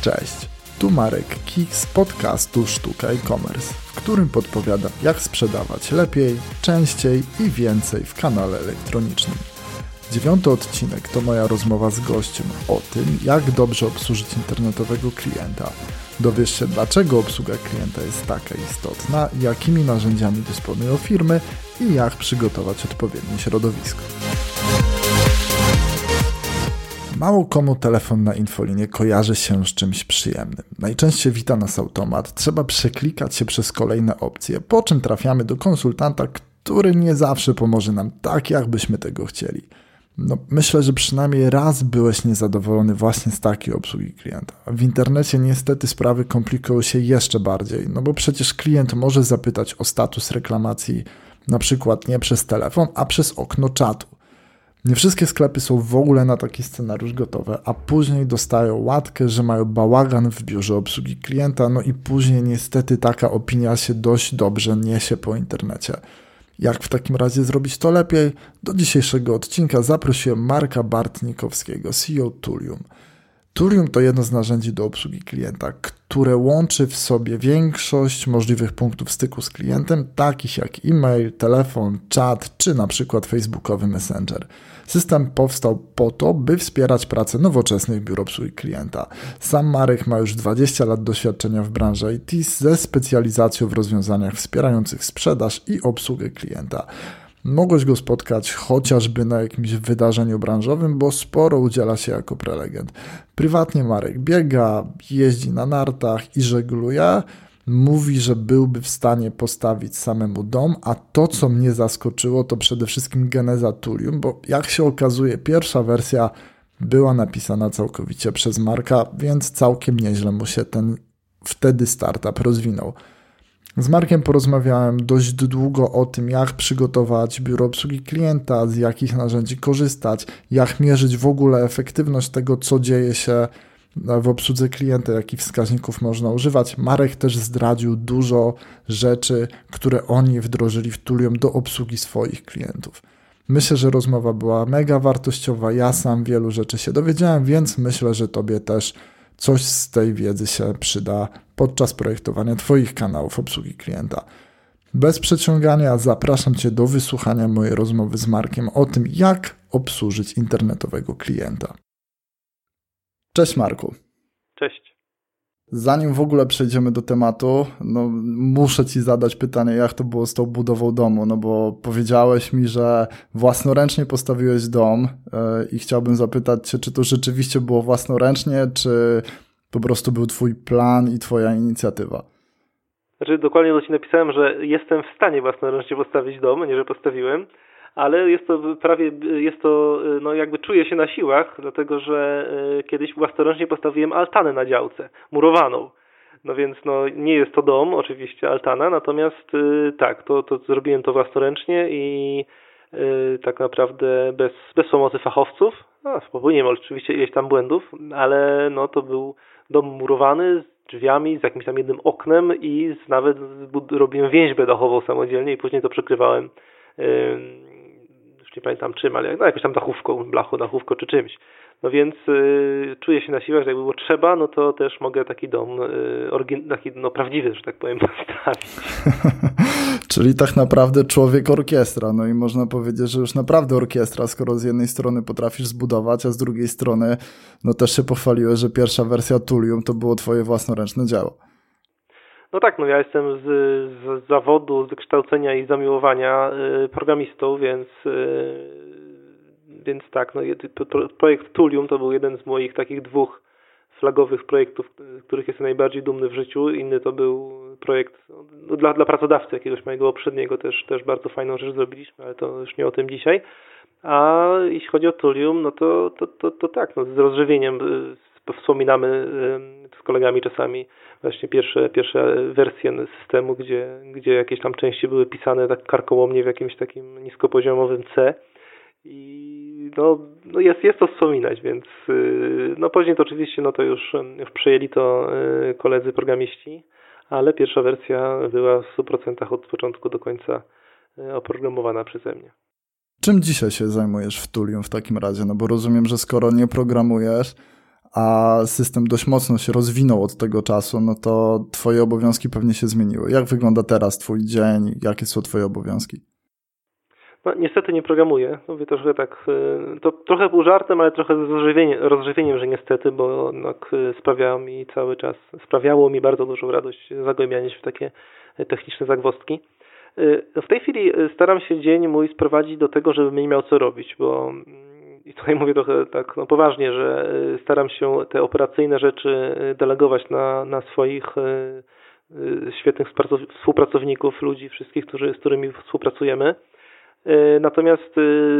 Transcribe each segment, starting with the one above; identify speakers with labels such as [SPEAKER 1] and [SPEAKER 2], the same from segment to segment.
[SPEAKER 1] Cześć, tu Marek Kik z podcastu Sztuka e-commerce, w którym podpowiadam jak sprzedawać lepiej, częściej i więcej w kanale elektronicznym. Dziewiąty odcinek to moja rozmowa z gościem o tym, jak dobrze obsłużyć internetowego klienta. Dowiesz się, dlaczego obsługa klienta jest taka istotna, jakimi narzędziami dysponują firmy i jak przygotować odpowiednie środowisko. Mało komu telefon na infolinie kojarzy się z czymś przyjemnym. Najczęściej wita nas automat, trzeba przeklikać się przez kolejne opcje, po czym trafiamy do konsultanta, który nie zawsze pomoże nam tak, jakbyśmy tego chcieli. No, myślę, że przynajmniej raz byłeś niezadowolony właśnie z takiej obsługi klienta. W internecie niestety sprawy komplikują się jeszcze bardziej, no bo przecież klient może zapytać o status reklamacji na przykład nie przez telefon, a przez okno czatu. Nie wszystkie sklepy są w ogóle na taki scenariusz gotowe, a później dostają łatkę, że mają bałagan w biurze obsługi klienta, no i później niestety taka opinia się dość dobrze niesie po internecie. Jak w takim razie zrobić to lepiej? Do dzisiejszego odcinka zaprosiłem Marka Bartnikowskiego, CEO Tulium. Tulium to jedno z narzędzi do obsługi klienta, które łączy w sobie większość możliwych punktów styku z klientem, takich jak e-mail, telefon, chat czy na przykład facebookowy messenger. System powstał po to, by wspierać pracę nowoczesnych biur obsługi klienta. Sam Marek ma już 20 lat doświadczenia w branży IT ze specjalizacją w rozwiązaniach wspierających sprzedaż i obsługę klienta. Mogłeś go spotkać chociażby na jakimś wydarzeniu branżowym, bo sporo udziela się jako prelegent. Prywatnie Marek biega, jeździ na nartach i żegluje. Mówi, że byłby w stanie postawić samemu dom, a to, co mnie zaskoczyło, to przede wszystkim geneza Tulium, bo jak się okazuje, pierwsza wersja była napisana całkowicie przez Marka, więc całkiem nieźle mu się ten wtedy startup rozwinął. Z Markiem porozmawiałem dość długo o tym, jak przygotować biuro obsługi klienta, z jakich narzędzi korzystać, jak mierzyć w ogóle efektywność tego, co dzieje się w obsłudze klienta, jakich wskaźników można używać. Marek też zdradził dużo rzeczy, które oni wdrożyli w Tulium do obsługi swoich klientów. Myślę, że rozmowa była mega wartościowa. Ja sam wielu rzeczy się dowiedziałem, więc myślę, że Tobie też coś z tej wiedzy się przyda podczas projektowania Twoich kanałów obsługi klienta. Bez przeciągania zapraszam Cię do wysłuchania mojej rozmowy z Markiem o tym, jak obsłużyć internetowego klienta. Cześć Marku.
[SPEAKER 2] Cześć.
[SPEAKER 1] Zanim w ogóle przejdziemy do tematu, no muszę Ci zadać pytanie, jak to było z tą budową domu, no bo powiedziałeś mi, że własnoręcznie postawiłeś dom yy, i chciałbym zapytać Cię, czy to rzeczywiście było własnoręcznie, czy po prostu był Twój plan i Twoja inicjatywa?
[SPEAKER 2] Znaczy dokładnie do Ci napisałem, że jestem w stanie własnoręcznie postawić dom, nie że postawiłem, ale jest to prawie, jest to, no jakby czuję się na siłach, dlatego że e, kiedyś własnoręcznie postawiłem altanę na działce, murowaną. No więc no nie jest to dom, oczywiście altana, natomiast e, tak, to, to zrobiłem to własnoręcznie i e, tak naprawdę bez, bez pomocy fachowców. No, popełniłem oczywiście ileś tam błędów, ale no to był dom murowany z drzwiami, z jakimś tam jednym oknem i z, nawet robiłem więźbę dachową samodzielnie i później to przykrywałem nie pamiętam czym, ale no, jakąś tam dachówką, blachą, dachówką czy czymś. No więc y, czuję się na siłach, że jakby było trzeba, no to też mogę taki dom y, taki no, prawdziwy, że tak powiem, postawić.
[SPEAKER 1] Czyli tak naprawdę człowiek orkiestra, no i można powiedzieć, że już naprawdę orkiestra, skoro z jednej strony potrafisz zbudować, a z drugiej strony no też się pochwaliłeś, że pierwsza wersja Tulium to było twoje własnoręczne dzieło.
[SPEAKER 2] No tak, no ja jestem z, z zawodu, z wykształcenia i zamiłowania y, programistą, więc y, więc tak, no projekt Tulium to był jeden z moich takich dwóch flagowych projektów, których jestem najbardziej dumny w życiu. Inny to był projekt no, dla, dla pracodawcy jakiegoś mojego poprzedniego, też, też bardzo fajną rzecz zrobiliśmy, ale to już nie o tym dzisiaj. A jeśli chodzi o Tulium, no to, to, to, to tak, no, z rozżywieniem y, wspominamy z kolegami czasami właśnie pierwsze, pierwsze wersje systemu, gdzie, gdzie jakieś tam części były pisane tak karkołomnie w jakimś takim niskopoziomowym C i no, no jest, jest to wspominać, więc y, no później to oczywiście no to już, już przejęli to y, koledzy programiści, ale pierwsza wersja była w 100% od początku do końca y, oprogramowana przeze mnie.
[SPEAKER 1] Czym dzisiaj się zajmujesz w Tulium w takim razie? No bo rozumiem, że skoro nie programujesz, a system dość mocno się rozwinął od tego czasu, no to twoje obowiązki pewnie się zmieniły. Jak wygląda teraz twój dzień? Jakie są twoje obowiązki?
[SPEAKER 2] No, niestety nie programuję. Mówię trochę tak, y, to trochę był żartem, ale trochę z rozżywieniem, rozżywieniem że niestety, bo no, sprawiało mi cały czas, sprawiało mi bardzo dużą radość zagłębianie się w takie techniczne zagwozdki. Y, w tej chwili staram się dzień mój sprowadzić do tego, żebym nie miał co robić, bo i tutaj mówię trochę tak no poważnie, że y, staram się te operacyjne rzeczy y, delegować na, na swoich y, świetnych współpracowników, ludzi, wszystkich, którzy, z którymi współpracujemy. Natomiast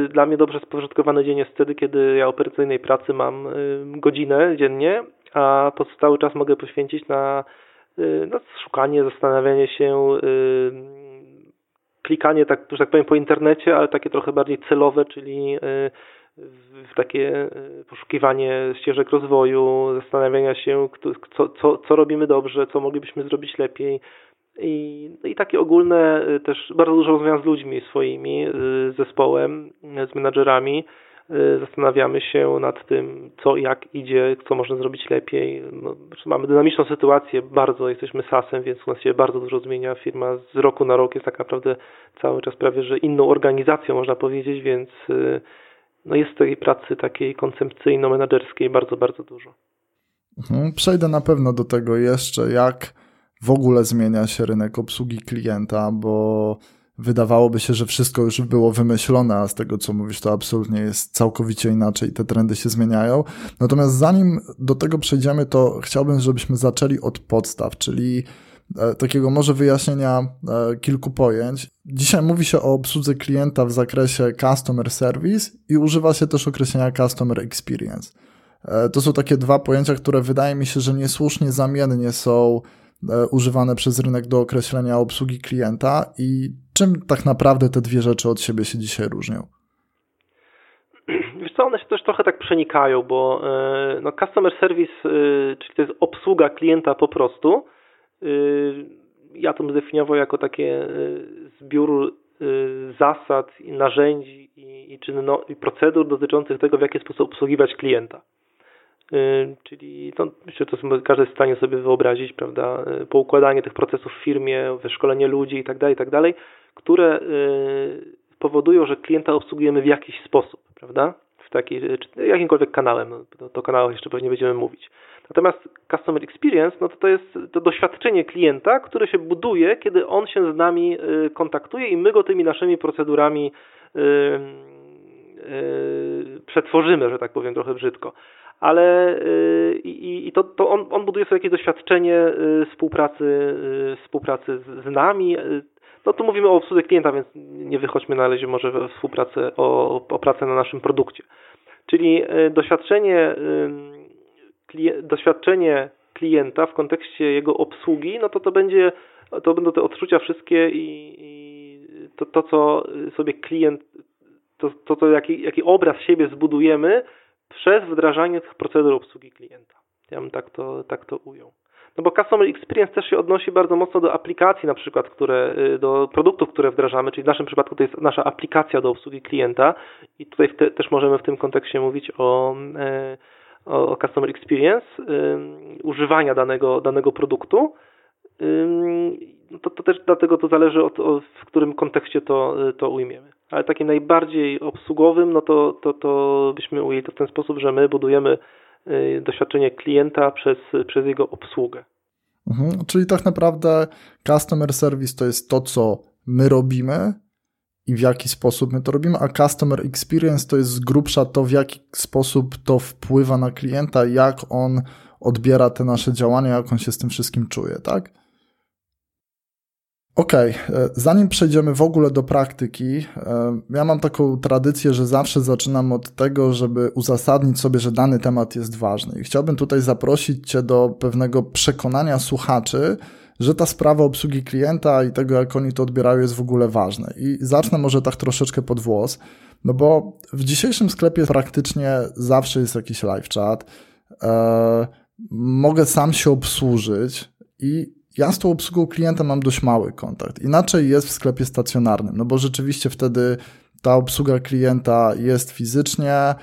[SPEAKER 2] dla mnie dobrze spożytkowany dzień jest wtedy, kiedy ja operacyjnej pracy mam godzinę dziennie, a pozostałe czas mogę poświęcić na, na szukanie, zastanawianie się, klikanie, tak, że tak powiem, po internecie, ale takie trochę bardziej celowe, czyli w takie e, poszukiwanie ścieżek rozwoju, zastanawiania się, co, co, co robimy dobrze, co moglibyśmy zrobić lepiej. I, no i takie ogólne e, też bardzo dużo rozmawiam z ludźmi swoimi, e, z zespołem, z menadżerami. Zastanawiamy się nad tym, co jak idzie, co można zrobić lepiej. No, mamy dynamiczną sytuację, bardzo jesteśmy SAS-em, więc u nas się bardzo dużo zmienia. Firma z roku na rok jest tak naprawdę cały czas prawie że inną organizacją, można powiedzieć, więc no jest tej pracy takiej koncepcyjno-menedżerskiej bardzo, bardzo dużo.
[SPEAKER 1] Mhm, przejdę na pewno do tego jeszcze, jak w ogóle zmienia się rynek obsługi klienta, bo wydawałoby się, że wszystko już było wymyślone, a z tego co mówisz, to absolutnie jest całkowicie inaczej, te trendy się zmieniają. Natomiast zanim do tego przejdziemy, to chciałbym, żebyśmy zaczęli od podstaw, czyli takiego może wyjaśnienia e, kilku pojęć. Dzisiaj mówi się o obsłudze klienta w zakresie customer service i używa się też określenia customer experience. E, to są takie dwa pojęcia, które wydaje mi się, że niesłusznie zamiennie są używane przez rynek do określenia obsługi klienta i czym tak naprawdę te dwie rzeczy od siebie się dzisiaj różnią?
[SPEAKER 2] Wiesz co, one się też trochę tak przenikają, bo no, customer service, czyli to jest obsługa klienta po prostu, ja to bym zdefiniował jako takie y, zbiór y, zasad i narzędzi i, i, czynno, i procedur dotyczących tego, w jaki sposób obsługiwać klienta. Czyli to, myślę, to każdy jest w stanie sobie wyobrazić, prawda, poukładanie tych procesów w firmie, wyszkolenie ludzi itd., tak itd., tak które powodują, że klienta obsługujemy w jakiś sposób, prawda, w taki, jakimkolwiek kanałem, no, to, to kanałach jeszcze pewnie będziemy mówić. Natomiast customer experience, no to to jest to doświadczenie klienta, które się buduje, kiedy on się z nami y, kontaktuje i my go tymi naszymi procedurami y, y, przetworzymy, że tak powiem trochę brzydko. Ale i, i to, to on, on buduje sobie jakieś doświadczenie współpracy, współpracy z nami. No tu mówimy o obsłudze klienta, więc nie wychodźmy na razie może współpracę, o, o pracę na naszym produkcie. Czyli doświadczenie doświadczenie klienta w kontekście jego obsługi, no to to będzie, to będą te odczucia wszystkie i, i to, to, co sobie klient, to, to, to jaki, jaki obraz siebie zbudujemy przez wdrażanie tych procedur obsługi klienta. Ja bym tak to, tak to ujął. No bo Customer Experience też się odnosi bardzo mocno do aplikacji na przykład, które, y, do produktów, które wdrażamy, czyli w naszym przypadku to jest nasza aplikacja do obsługi klienta i tutaj te, też możemy w tym kontekście mówić o e, o, customer experience, używania danego, danego produktu, to, to też dlatego to zależy od, od, w którym kontekście to, to ujmiemy. Ale takim najbardziej obsługowym, no to, to, to byśmy ujęli to w ten sposób, że my budujemy y, doświadczenie klienta przez, przez jego obsługę.
[SPEAKER 1] Mhm, czyli tak naprawdę customer service to jest to, co my robimy, i w jaki sposób my to robimy, a Customer Experience to jest z grubsza to, w jaki sposób to wpływa na klienta, jak on odbiera te nasze działania, jak on się z tym wszystkim czuje, tak? Okej, okay. E, zanim przejdziemy w ogóle do praktyki, e, ja mam taką tradycję, że zawsze zaczynam od tego, żeby uzasadnić sobie, że dany temat jest ważny. I chciałbym tutaj zaprosić Cię do pewnego przekonania słuchaczy, że ta sprawa obsługi klienta i tego, jak oni to odbierają, jest w ogóle ważne. I zacznę może tak troszeczkę pod włos, no bo w dzisiejszym sklepie praktycznie zawsze jest jakiś live chat. E, mogę sam się obsłużyć i ja z tą obsługą klienta mam dość mały kontakt. Inaczej jest w sklepie stacjonarnym, no bo rzeczywiście wtedy ta obsługa klienta jest fizycznie, e,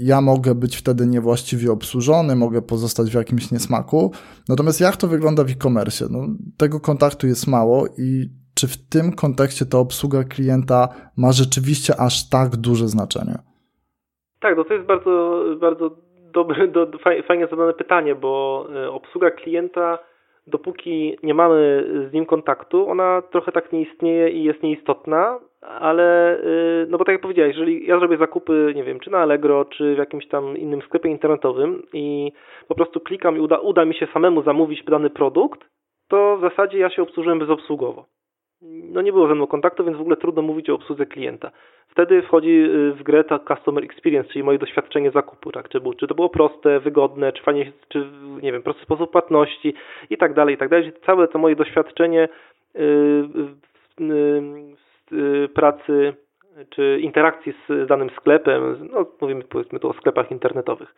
[SPEAKER 1] ja mogę być wtedy niewłaściwie obsłużony, mogę pozostać w jakimś niesmaku. Natomiast jak to wygląda w e-commerce? No, tego kontaktu jest mało i czy w tym kontekście ta obsługa klienta ma rzeczywiście aż tak duże znaczenie?
[SPEAKER 2] Tak, no to jest bardzo, bardzo dobre, do, fajnie zadane pytanie, bo e, obsługa klienta, dopóki nie mamy z nim kontaktu, ona trochę tak nie istnieje i jest nieistotna, ale e, no bo tak jak powiedziałeś, jeżeli ja zrobię zakupy, nie wiem, czy na Allegro, czy w jakimś tam innym sklepie internetowym i po prostu klikam i uda, uda mi się samemu zamówić dany produkt, to w zasadzie ja się obsłużyłem bezobsługowo no nie było ze mną kontaktu, więc w ogóle trudno mówić o obsłudze klienta. Wtedy wchodzi y, w grę ta customer experience, czyli moje doświadczenie zakupu, tak? Czy, czy to było proste, wygodne, czy fajnie, czy nie wiem, prosty sposób płatności i tak dalej, i tak dalej. Całe to moje doświadczenie yy, pracy czy interakcji z danym sklepem, no mówimy powiedzmy tu o sklepach internetowych.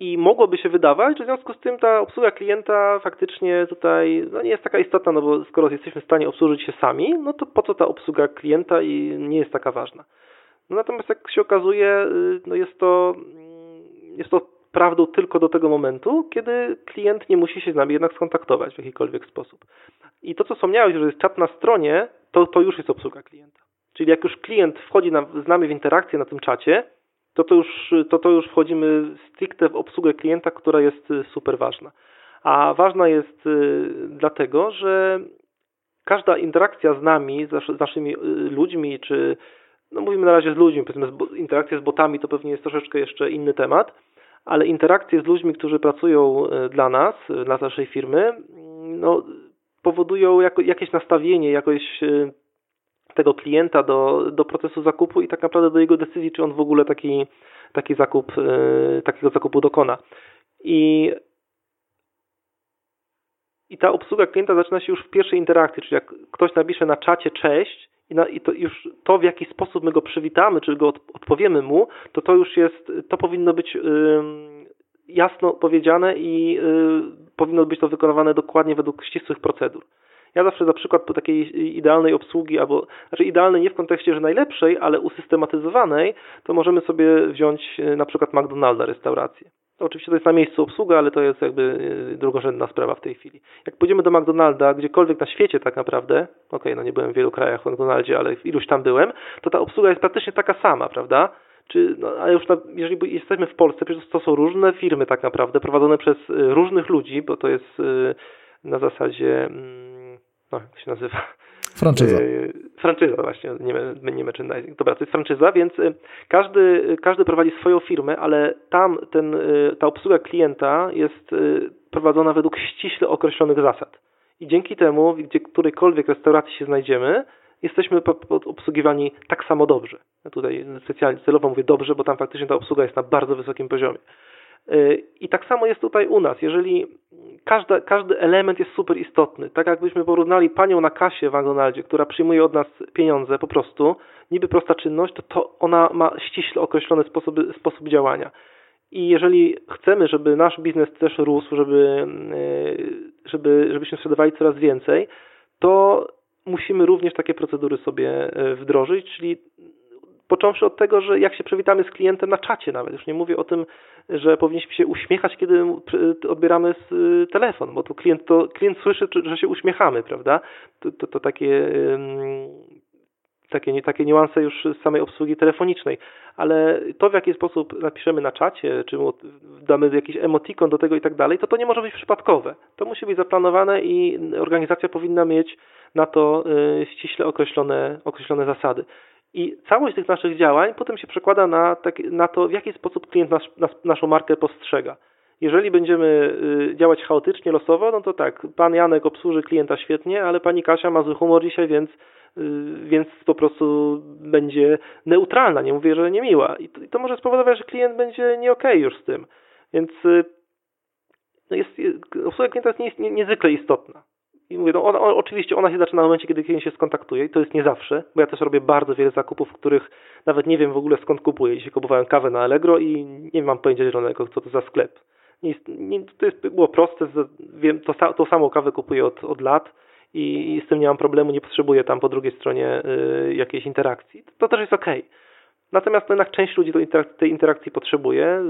[SPEAKER 2] I mogłoby się wydawać, że w związku z tym ta obsługa klienta faktycznie tutaj no nie jest taka istotna, no bo skoro jesteśmy w stanie obsłużyć się sami, no to po co ta obsługa klienta i nie jest taka ważna. No natomiast jak się okazuje, y, no jest to, mm, jest to prawdą tylko do tego momentu, kiedy klient nie musi się z nami jednak skontaktować w jakikolwiek sposób. I to, co wspomniałeś, że jest czat na stronie, to, to już jest obsługa klienta. Czyli jak już klient wchodzi na, z nami w interakcję na tym czacie, to to już, to to już wchodzimy stricte w obsługę klienta, która jest y, super ważna. A ważna jest y, dlatego, że każda interakcja z nami, z naszymi y, ludźmi, czy no mówimy na razie z ludźmi, powiedzmy interakcja z botami to pewnie jest troszeczkę jeszcze inny temat, ale interakcje z ludźmi, którzy pracują dla nas, dla naszej firmy, no, powodują jako, jakieś nastawienie, jakoś tego klienta do, do procesu zakupu i tak naprawdę do jego decyzji, czy on w ogóle taki, taki zakup, e, takiego zakupu dokona. I i ta obsługa klienta zaczyna się już w pierwszej interakcji, czyli jak ktoś napisze na czacie cześć i, na, i to już to, w jaki sposób my go przywitamy, czy go od, odpowiemy mu, to to już jest, to powinno być y, jasno powiedziane i y, powinno być to wykonywane dokładnie według ścisłych procedur. Ja zawsze za przykład po takiej idealnej obsługi, albo znaczy idealnej nie w kontekście, że najlepszej, ale usystematyzowanej, to możemy sobie wziąć e, na przykład McDonalda restaurację. Oczywiście to jest na miejscu obsługa, ale to jest jakby e, drugorzędna sprawa w tej chwili. Jak pójdziemy do McDonalda, gdziekolwiek na świecie tak naprawdę, okej, okay, no nie byłem w wielu krajach w McDonaldzie, ale w iluś tam byłem, to ta obsługa jest praktycznie taka sama, prawda? Czy, no, ale już na, jeżeli jesteśmy w Polsce, przecież to są różne firmy tak naprawdę, prowadzone przez e, różnych ludzi, bo to jest na zasadzie mm, no jak to się nazywa?
[SPEAKER 1] Franczyza.
[SPEAKER 2] Yy, franczyza właśnie, nie, nie merchandising. Dobra, to jest franczyza, więc y, każdy, każdy prowadzi swoją firmę, ale tam ten, y, ta obsługa klienta jest y, prowadzona według ściśle określonych zasad. I dzięki temu, gdzie którejkolwiek restauracji się znajdziemy, jesteśmy obsługiwani tak samo dobrze. Ja tutaj specjalnie celowo mówię dobrze, bo tam faktycznie ta obsługa jest na bardzo wysokim poziomie. I tak samo jest tutaj u nas. Jeżeli każdy element jest super istotny, tak jakbyśmy porównali panią na kasie w McDonaldzie, która przyjmuje od nas pieniądze po prostu, niby prosta czynność, to, to ona ma ściśle określony sposób, sposób działania. I jeżeli chcemy, żeby nasz biznes też rósł, żeby, e, żeby, żebyśmy sprzedawali coraz więcej, to musimy również takie procedury sobie e, wdrożyć, czyli począwszy od tego, że jak się przywitamy z klientem na czacie nawet, już nie mówię o tym, że powinniśmy się uśmiechać, kiedy odbieramy telefon, bo tu klient, to, klient słyszy, że się uśmiechamy, prawda? To, to, to takie, takie, takie niuanse już z samej obsługi telefonicznej, ale to w jaki sposób napiszemy na czacie, czy damy jakiś emotikon do tego i tak dalej, to to nie może być przypadkowe. To musi być zaplanowane i organizacja powinna mieć na to y, ściśle określone, określone zasady. I całość tych naszych działań potem się przekłada na, tak, na to, w jaki sposób klient nas, nas, naszą markę postrzega. Jeżeli będziemy y, działać chaotycznie, losowo, no to tak, pan Janek obsłuży klienta świetnie, ale pani Kasia ma zły humor dzisiaj, więc, y, więc po prostu będzie neutralna, nie mówię, że niemiła. I to, i to może spowodować, że klient będzie nie okay już z tym. Więc no jest, obsługa klienta jest niezwykle istotna. I mówię, no oczywiście ona się zaczyna w momencie, kiedy klient się skontaktuje i to jest nie zawsze, bo ja też robię bardzo wiele zakupów, których nawet nie wiem w ogóle skąd kupuję. Dzisiaj kupowałem kawę na Allegro i nie mam pojęcia zielonego, co to za sklep. Nie, nie, to jest, było proste, wiem, to, to samą kawę kupuję od, od lat i, i z tym nie mam problemu, nie potrzebuję tam po drugiej stronie y, jakiejś interakcji. To, też jest ok. Natomiast no jednak część ludzi tej interakcji potrzebuje.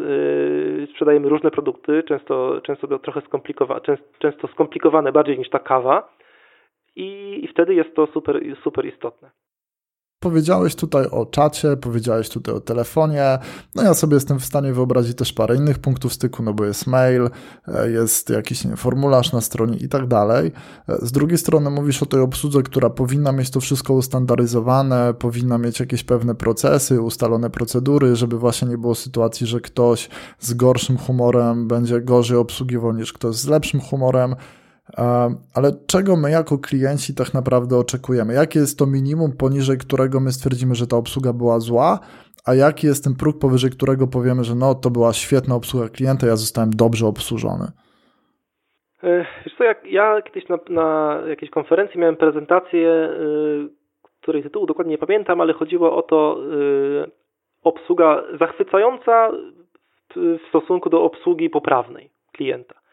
[SPEAKER 2] Yy, sprzedajemy różne produkty, często, często trochę często skomplikowane bardziej niż ta kawa i, i wtedy jest to super, super istotne.
[SPEAKER 1] Powiedziałeś tutaj o czacie, powiedziałeś tutaj o telefonie. No ja sobie jestem w stanie wyobrazić też parę innych punktów styku, no bo jest mail, e, jest jakiś nie, formularz na stronie i tak dalej. E, z drugiej strony mówisz o tej obsłudze, która powinna mieć to wszystko ustandaryzowane, powinna mieć jakieś pewne procesy, ustalone procedury, żeby właśnie nie było sytuacji, że ktoś z gorszym humorem będzie gorzej obsługiwał niż ktoś z lepszym humorem. Ale czego my jako klienci tak naprawdę oczekujemy? Jakie jest to minimum, poniżej którego my stwierdzimy, że ta obsługa była zła, a jaki jest ten próg, powyżej którego powiemy, że no to była świetna obsługa klienta, ja zostałem dobrze obsłużony?
[SPEAKER 2] E, wiesz co, jak ja kiedyś na, na jakiejś konferencji miałem prezentację, yy, której tytułu dokładnie nie pamiętam, ale chodziło o to yy, obsługa zachwycająca w stosunku do obsługi poprawnej klienta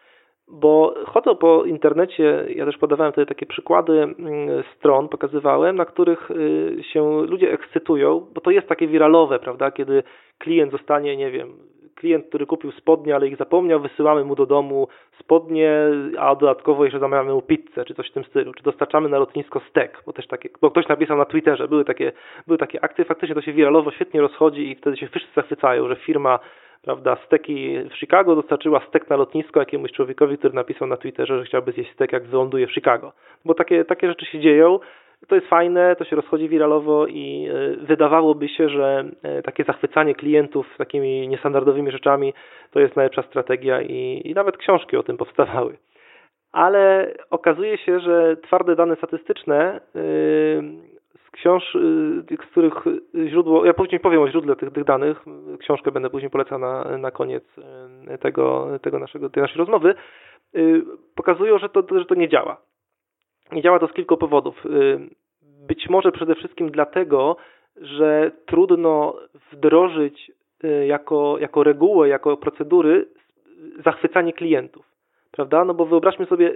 [SPEAKER 2] bo chodzą po internecie, ja też podawałem tutaj takie przykłady mm, stron, pokazywałem, na których y, się ludzie ekscytują, bo to jest takie wiralowe, prawda, kiedy klient zostanie, nie wiem, klient, który kupił spodnie, ale ich zapomniał, wysyłamy mu do domu spodnie, a dodatkowo jeszcze zamawiamy mu pizzę, czy coś w tym stylu, czy dostarczamy na lotnisko stek, bo też takie, bo ktoś napisał na Twitterze, były takie, były takie akcje, faktycznie to się wiralowo świetnie rozchodzi i wtedy się wszyscy zachwycają, że firma prawda, steki w Chicago dostarczyła stek na lotnisko jakiemuś człowiekowi, który napisał na Twitterze, że chciałby zjeść stek, jak wyląduje w Chicago. Bo takie, takie rzeczy się dzieją. To jest fajne, to się rozchodzi wiralowo i e, wydawałoby się, że e, takie zachwycanie klientów takimi niestandardowymi rzeczami to jest najlepsza strategia i, i nawet książki o tym powstawały. Ale okazuje się, że twarde dane statystyczne yy, książ, y, z których źródło, ja później powiem o źródle tych, tych danych, książkę będę później polecał na, na koniec y, tego, tego naszego, tej naszej rozmowy, y, pokazują, że to, że to nie działa. Nie działa to z kilku powodów. Być może przede wszystkim dlatego, że trudno wdrożyć jako, jako regułę, jako procedury zachwycanie klientów. Prawda? No bo wyobraźmy sobie,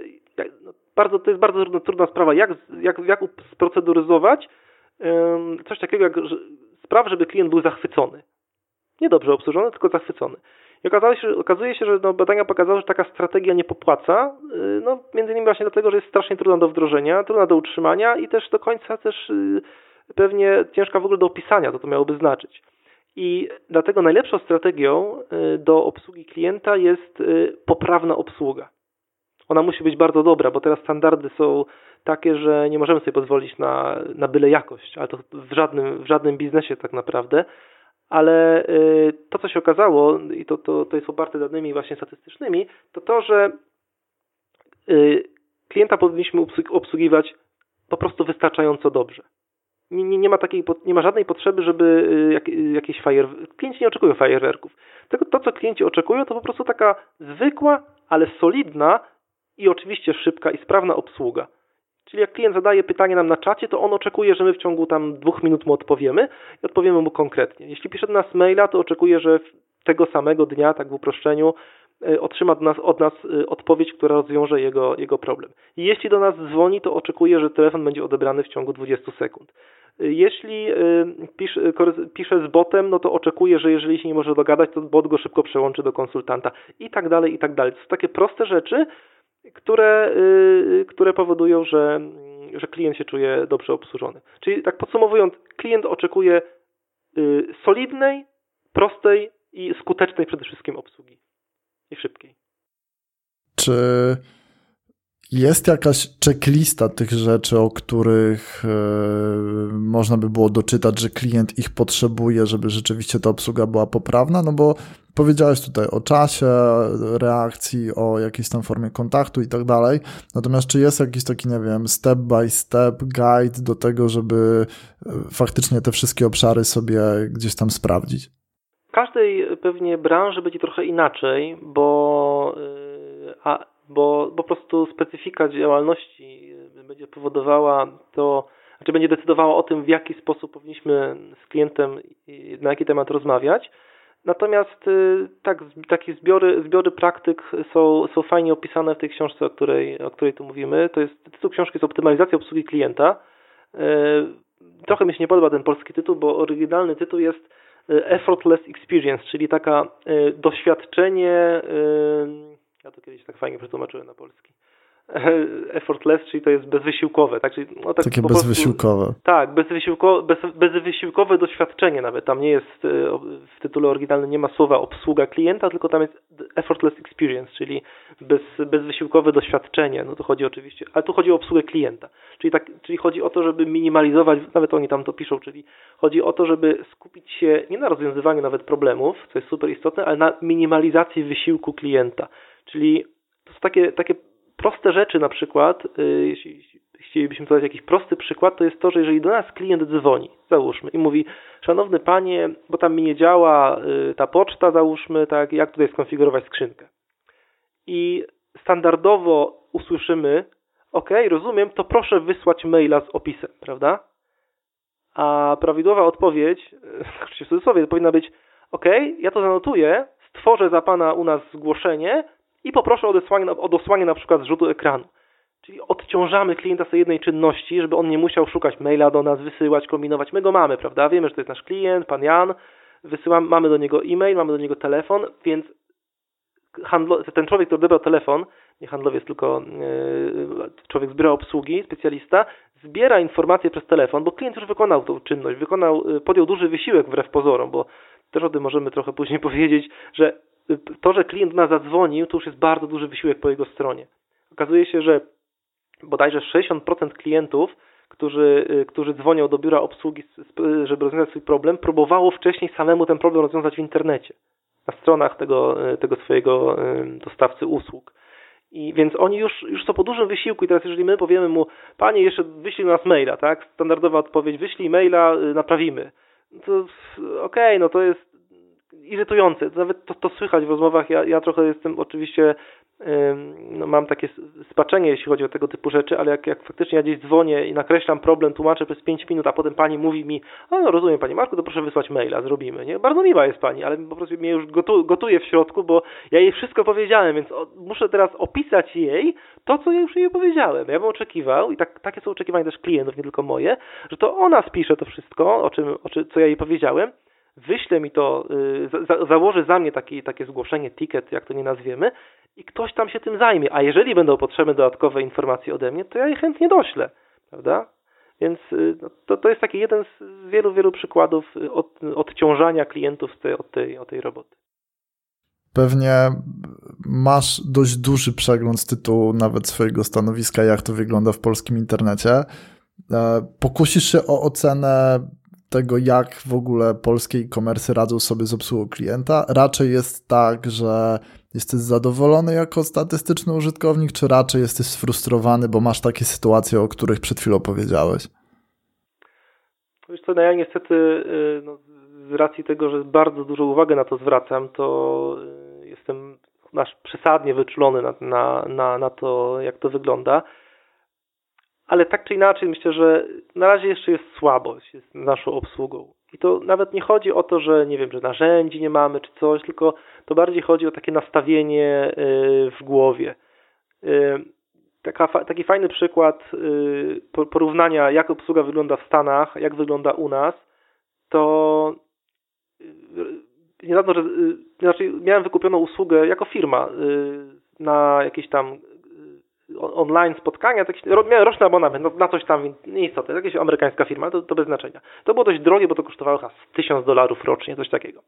[SPEAKER 2] no bardzo, to jest bardzo trudna sprawa, jak, jak, jak sproceduryzować coś takiego jak spraw, żeby klient był zachwycony. Nie dobrze obsłużony, tylko zachwycony. I okazuje się, okazuje się że no, badania pokazały, że taka strategia nie popłaca, y, no, między innymi właśnie dlatego, że jest strasznie trudna do wdrożenia, trudna do utrzymania i też do końca też y, pewnie ciężka w ogóle do opisania, co to miałoby znaczyć. I dlatego najlepszą strategią y, do obsługi klienta jest poprawna obsługa. Ona musi być bardzo dobra, bo teraz standardy są takie, że nie możemy sobie pozwolić na, na byle jakość, ale to w żadnym, w żadnym biznesie tak naprawdę. Ale y, to, co się okazało, i to, to, to jest oparte danymi właśnie statystycznymi, to to, że y, klienta powinniśmy obsługiwać po prostu wystarczająco dobrze. Nie, nie, nie, ma takiej, nie ma żadnej potrzeby, żeby y, jak, jakieś fajer... Klienci nie oczekują fajerwerków. Tylko to, co klienci oczekują, to po prostu taka zwykła, ale solidna i oczywiście szybka i sprawna obsługa. Czyli jak klient zadaje pytanie nam na czacie, to on oczekuje, że my w ciągu tam dwóch minut mu odpowiemy i odpowiemy mu konkretnie. Jeśli pisze do nas maila, to oczekuje, że tego samego dnia, tak w uproszczeniu, e, otrzyma od nas, od nas e, odpowiedź, która rozwiąże jego, jego problem. Jeśli do nas dzwoni, to oczekuje, że telefon będzie odebrany w ciągu 20 sekund. E, jeśli pisze, pisze z botem, no to oczekuje, że jeżeli się nie może dogadać, to bot go szybko przełączy do konsultanta i tak dalej, i tak dalej. To są takie proste rzeczy, które, y, które powodują, że, że klient się czuje dobrze obsłużony. Czyli tak podsumowując, klient oczekuje y, solidnej, prostej i skutecznej przede wszystkim obsługi i szybkiej.
[SPEAKER 1] Czy jest jakaś checklista tych rzeczy, o których e, można by było doczytać, że klient ich potrzebuje, żeby rzeczywiście ta obsługa była poprawna? No bo powiedziałeś tutaj o czasie reakcji, o jakiejś tam formie kontaktu i tak dalej. Natomiast czy jest jakiś taki, nie wiem, step by step guide do tego, żeby e, faktycznie te wszystkie obszary sobie gdzieś tam sprawdzić?
[SPEAKER 2] W każdej pewnie branży będzie trochę inaczej, bo e, a bo, po prostu specyfika działalności będzie powodowała to, znaczy będzie decydowała o tym, w jaki sposób powinniśmy z klientem na jaki temat rozmawiać. Natomiast y, tak, takie zbiory, zbiory praktyk są, są fajnie opisane w tej książce, o której, o której tu mówimy. To jest, tytuł książki jest Optymalizacja obsługi klienta. Y, trochę mi się nie podoba ten polski tytuł, bo oryginalny tytuł jest y, Effortless Experience, czyli taka doświadczenie, ja to kiedyś tak fajnie przetłumaczyłem na polski effortless, czyli to jest bezwysiłkowe. Tak? Czyli,
[SPEAKER 1] no, tak Takie bezwysiłkowe.
[SPEAKER 2] Prostu, tak, bezwysiłko, bez, bezwysiłkowe doświadczenie nawet. Tam nie jest, e, w tytule oryginalnym nie ma słowa obsługa klienta, tylko tam jest effortless experience, czyli bez, bezwysiłkowe doświadczenie. No to chodzi oczywiście, ale tu chodzi o obsługę klienta. Czyli, tak, czyli chodzi o to, żeby minimalizować, nawet oni tam to piszą, czyli chodzi o to, żeby skupić się nie na rozwiązywaniu nawet problemów, co jest super istotne, ale na minimalizacji wysiłku klienta. Czyli to są takie, takie proste rzeczy na przykład, y, jeśli chcielibyśmy podać jakiś prosty przykład, to jest to, że jeżeli do nas klient dzwoni, załóżmy, i mówi, szanowny panie, bo tam mi nie działa y, ta poczta, załóżmy, tak, jak tutaj skonfigurować skrzynkę. I standardowo usłyszymy, ok, rozumiem, to proszę wysłać maila z opisem, prawda? A prawidłowa odpowiedź, w cudzysłowie, powinna być, ok, ja to zanotuję, stworzę za pana u nas zgłoszenie, i poproszę o odesłanie, o dosłanie na przykład zrzutu ekranu. Czyli odciążamy klienta z tej jednej czynności, żeby on nie musiał szukać maila do nas, wysyłać, kombinować. My go mamy, prawda? Wiemy, że to jest nasz klient, pan Jan, wysyłamy, mamy do niego e-mail, mamy do niego telefon, więc handlo, ten człowiek, który odebrał telefon, nie handlowiec, tylko yy, człowiek z biura obsługi, specjalista, zbiera informacje przez telefon, bo klient już wykonał tą czynność, wykonał, yy, podjął duży wysiłek wbrew pozorom, bo też o tym możemy trochę później powiedzieć, że to, że klient nas zadzwonił, to już jest bardzo duży wysiłek po jego stronie. Okazuje się, że bodajże 60% klientów, którzy, y, którzy dzwonią do biura obsługi, żeby rozwiązać swój problem, próbowało wcześniej samemu ten problem rozwiązać w internecie, na stronach tego, y, tego swojego y, dostawcy usług. I więc oni już, już są po dużym wysiłku i teraz jeżeli my powiemy mu, panie jeszcze wyślij nas maila, tak? Standardowa odpowiedź, wyślij maila, naprawimy. To okej, okay, no to jest irytujące. Nawet to, to słychać w rozmowach. Ja, ja trochę jestem oczywiście, no mam takie spaczenie, jeśli chodzi o tego typu rzeczy, ale jak, jak faktycznie ja gdzieś dzwonię i nakreślam problem, tłumaczę przez 5 minut, a potem pani mówi mi, a no rozumiem pani Marku, to proszę wysłać maila, zrobimy. Nie? Bardzo miła jest pani, ale po prostu mnie już gotu, gotuje w środku, bo ja jej wszystko powiedziałem, więc muszę teraz opisać jej to, co ja już jej powiedziałem. Ja bym oczekiwał, i tak, takie są oczekiwania też klientów, nie tylko moje, że to ona spisze to wszystko, o czym, o czym, co ja jej powiedziałem, wyśle mi to, y, za, założy za mnie taki, takie zgłoszenie, ticket, jak to nie nazwiemy, i ktoś tam się tym zajmie. A jeżeli będą potrzebne dodatkowe informacje ode mnie, to ja je chętnie doślę, prawda? Więc y, no, to, to jest taki jeden z wielu, wielu przykładów y, od, odciążania klientów z tej, od, tej, od tej roboty.
[SPEAKER 1] Pewnie masz dość duży przegląd z tytułu nawet swojego stanowiska, jak to wygląda w polskim internecie. E, pokusisz się o ocenę tego, jak w ogóle polskie e-commerce radzą sobie z obsługą klienta. Raczej jest tak, że jesteś zadowolony jako statystyczny użytkownik, czy raczej jesteś sfrustrowany, bo masz takie sytuacje, o których przed chwilą powiedziałeś?
[SPEAKER 2] Wiesz co, no ja niestety y, no, z racji tego, że bardzo dużo uwagi na to zwracam, to y, jestem nasz przesadnie wyczulony na, na, na, na to, jak to wygląda ale tak czy inaczej myślę, że na razie jeszcze jest słabość z naszą obsługą. I to nawet nie chodzi o to, że nie wiem, że narzędzi nie mamy czy coś, tylko to bardziej chodzi o takie nastawienie y, w głowie. Y, taka, taki fajny przykład y, porównania, jak obsługa wygląda w Stanach, jak wygląda u nas, to niedawno, że, znaczy miałem wykupioną usługę jako firma na jakieś tam online spotkania, taki, miałem roczny abonament na coś tam, nieistotne, jakaś amerykańska firma, to, to bez znaczenia. To było dość drogie, bo to kosztowało chyba 1000 dolarów rocznie, coś takiego.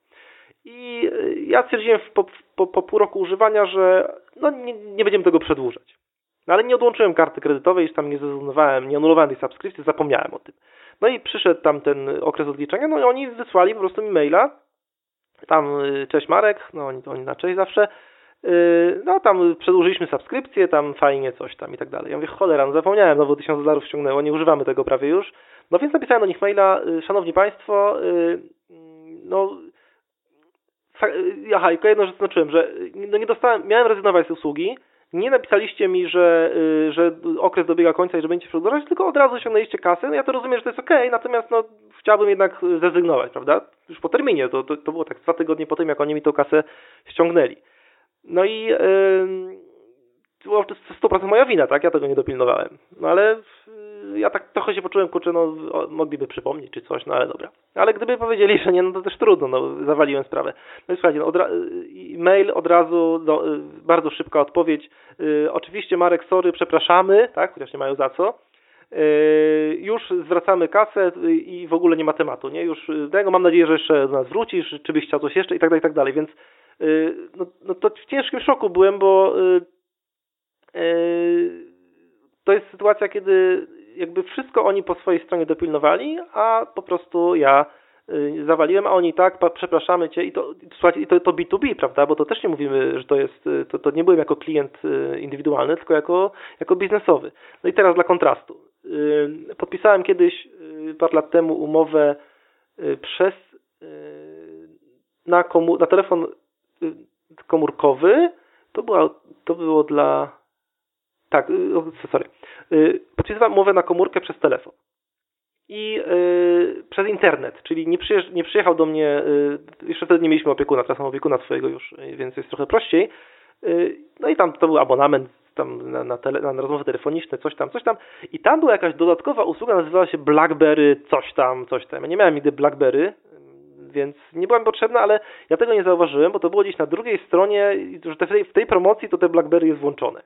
[SPEAKER 2] I y, ja stwierdziłem po, po, po pół roku używania, że no, nie, nie będziemy tego przedłużać. No, ale nie odłączyłem karty kredytowej, już tam nie zrezygnowałem, nie anulowałem tej subskrypcji, zapomniałem o tym. No i przyszedł tam ten okres odliczenia, no i oni wysłali po prostu mi maila, tam y, cześć Marek, no oni oni na cześć zawsze, no tam przedłużyliśmy subskrypcję, tam fajnie coś tam i tak dalej. Ja mówię, cholera, no zapomniałem, no bo 1000 dolarów ściągnęło, nie używamy tego prawie już. No więc napisałem do nich maila, yy, szanowni państwo, yy, no aha, i jedną rzecz znaczyłem, że no nie dostałem, miałem rezygnować z usługi, nie napisaliście mi, że, że okres dobiega końca i że będziecie przedłużać, tylko od razu ściągnęliście kasę. No ja to rozumiem, że to jest ok, natomiast no, chciałbym jednak zrezygnować, prawda? już po terminie, to, to, to było tak dwa tygodnie po tym, jak oni mi tą kasę ściągnęli. No i yy, była to 100% moja wina, tak? Ja tego nie dopilnowałem. No ale yy, ja tak trochę się poczułem, kurczę, no mogliby przypomnieć czy coś, no ale dobra. Ale gdyby powiedzieli, że nie, no to też trudno, no zawaliłem sprawę. No i słuchajcie, no, od yy, mail od razu, no, yy, bardzo szybka odpowiedź. Oczywiście Marek, sorry, przepraszamy, tak? Chociaż nie mają za co. Yy, już zwracamy kasę i w ogóle nie ma tematu, nie? Już tego mam nadzieję, że jeszcze do nas wrócisz, czy byś chciał coś jeszcze i tak dalej, i tak dalej, więc yy, no, no to w ciężkim szoku byłem, bo yy, to jest sytuacja, kiedy jakby wszystko oni po swojej stronie dopilnowali, a po prostu ja zawaliłem, a oni tak, przepraszamy cię i to, słuchajcie, i to, to B2B, prawda, bo to też nie mówimy, że to jest, to, to nie byłem jako klient indywidualny, tylko jako, jako biznesowy. No i teraz dla kontrastu. Podpisałem kiedyś parę lat temu umowę przez na, komu, na telefon komórkowy. To, była, to było dla. Tak, sorry. Podpisałem umowę na komórkę przez telefon. I przez internet, czyli nie, przyjeżdż, nie przyjechał do mnie, jeszcze wtedy nie mieliśmy opiekuna, teraz mam opiekuna swojego już, więc jest trochę prościej. no i tam to był abonament tam na, na, tele, na rozmowy telefoniczne, coś tam, coś tam. I tam była jakaś dodatkowa usługa, nazywała się BlackBerry, coś tam, coś tam. Ja nie miałem nigdy BlackBerry, więc nie była mi potrzebna, ale ja tego nie zauważyłem, bo to było gdzieś na drugiej stronie, że w tej, w tej promocji to te BlackBerry jest włączone.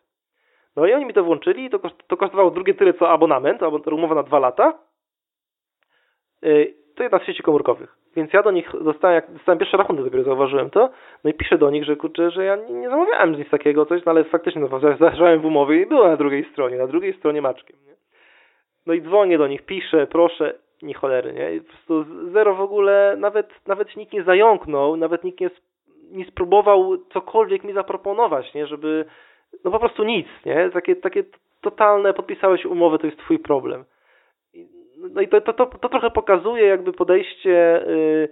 [SPEAKER 2] No i oni mi to włączyli, to, koszt, to kosztowało drugie tyle co abonament, umowa na dwa lata. Yy, to jedna z sieci komórkowych. Więc ja do nich dostałem, jak dostałem pierwszy rachunek, dopiero zauważyłem to, no i piszę do nich, że kurczę, że ja nie, nie zamawiałem nic takiego, coś, no ale faktycznie no, zależałem w umowie i było na drugiej stronie, na drugiej stronie maczkiem, nie? No i dzwonię do nich, piszę, proszę, nie cholery, nie? I po prostu zero w ogóle, nawet, nawet nikt nie zająknął, nawet nikt nie, nie spróbował cokolwiek mi zaproponować, nie? Żeby, no po prostu nic, nie? Takie, takie totalne, podpisałeś umowę, to jest twój problem. No i to, to, to, to trochę pokazuje jakby podejście, yy,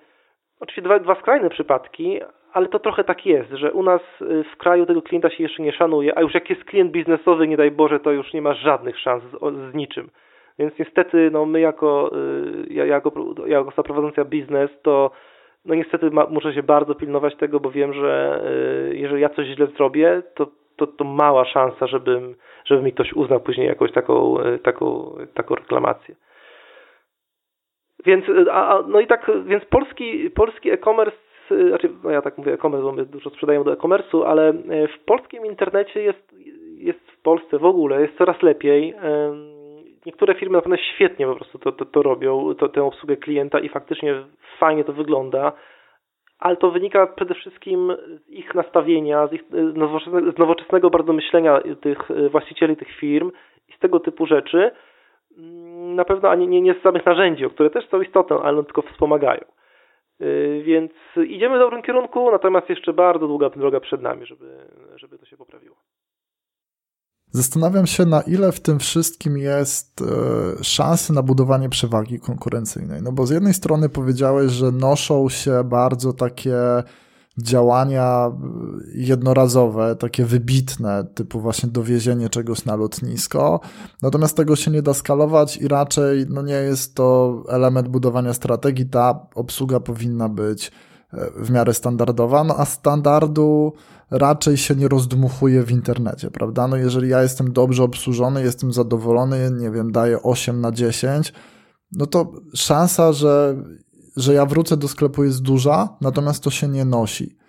[SPEAKER 2] oczywiście dwa, dwa skrajne przypadki, ale to trochę tak jest, że u nas y, w kraju tego klienta się jeszcze nie szanuje, a już jak jest klient biznesowy, nie daj Boże, to już nie ma żadnych szans z, z niczym. Więc niestety no my jako, y, jako, jako osoba prowadząca biznes, to no niestety ma, muszę się bardzo pilnować tego, bo wiem, że y, jeżeli ja coś źle zrobię, to, to, to mała szansa, żebym, żeby mi ktoś uznał później jakąś taką, taką, taką reklamację. Więc, a, no i tak, więc polski, polski e-commerce, znaczy, no ja tak mówię e-commerce, bo my dużo sprzedajemy do e-commerce'u, ale e, w polskim internecie jest, jest w Polsce w ogóle, jest coraz lepiej. Niektóre firmy naprawdę świetnie po prostu to, to, to robią, to, tę obsługę klienta i faktycznie fajnie to wygląda, ale to wynika przede wszystkim z ich nastawienia, z ich z nowoczesnego bardzo myślenia tych e, właścicieli tych firm i z tego typu rzeczy na pewno ani nie, nie z samych narzędzi, które też są istotne, ale tylko wspomagają. Y, więc idziemy w dobrym kierunku, natomiast jeszcze bardzo długa droga przed nami, żeby, żeby to się poprawiło.
[SPEAKER 1] Zastanawiam się, na ile w tym wszystkim jest e, szansy na budowanie przewagi konkurencyjnej. No bo z jednej strony powiedziałeś, że noszą się bardzo takie działania jednorazowe, takie wybitne, typu właśnie dowiezienie czegoś na lotnisko. Natomiast tego się nie da skalować i raczej no nie jest to element budowania strategii. Ta obsługa powinna być e, w miarę standardowa, no a standardu raczej się nie rozdmuchuje w internecie, prawda? No jeżeli ja jestem dobrze obsłużony, jestem zadowolony, nie wiem, daję 8 na 10, no to szansa, że że ja wrócę do sklepu jest duża, natomiast to się nie nosi.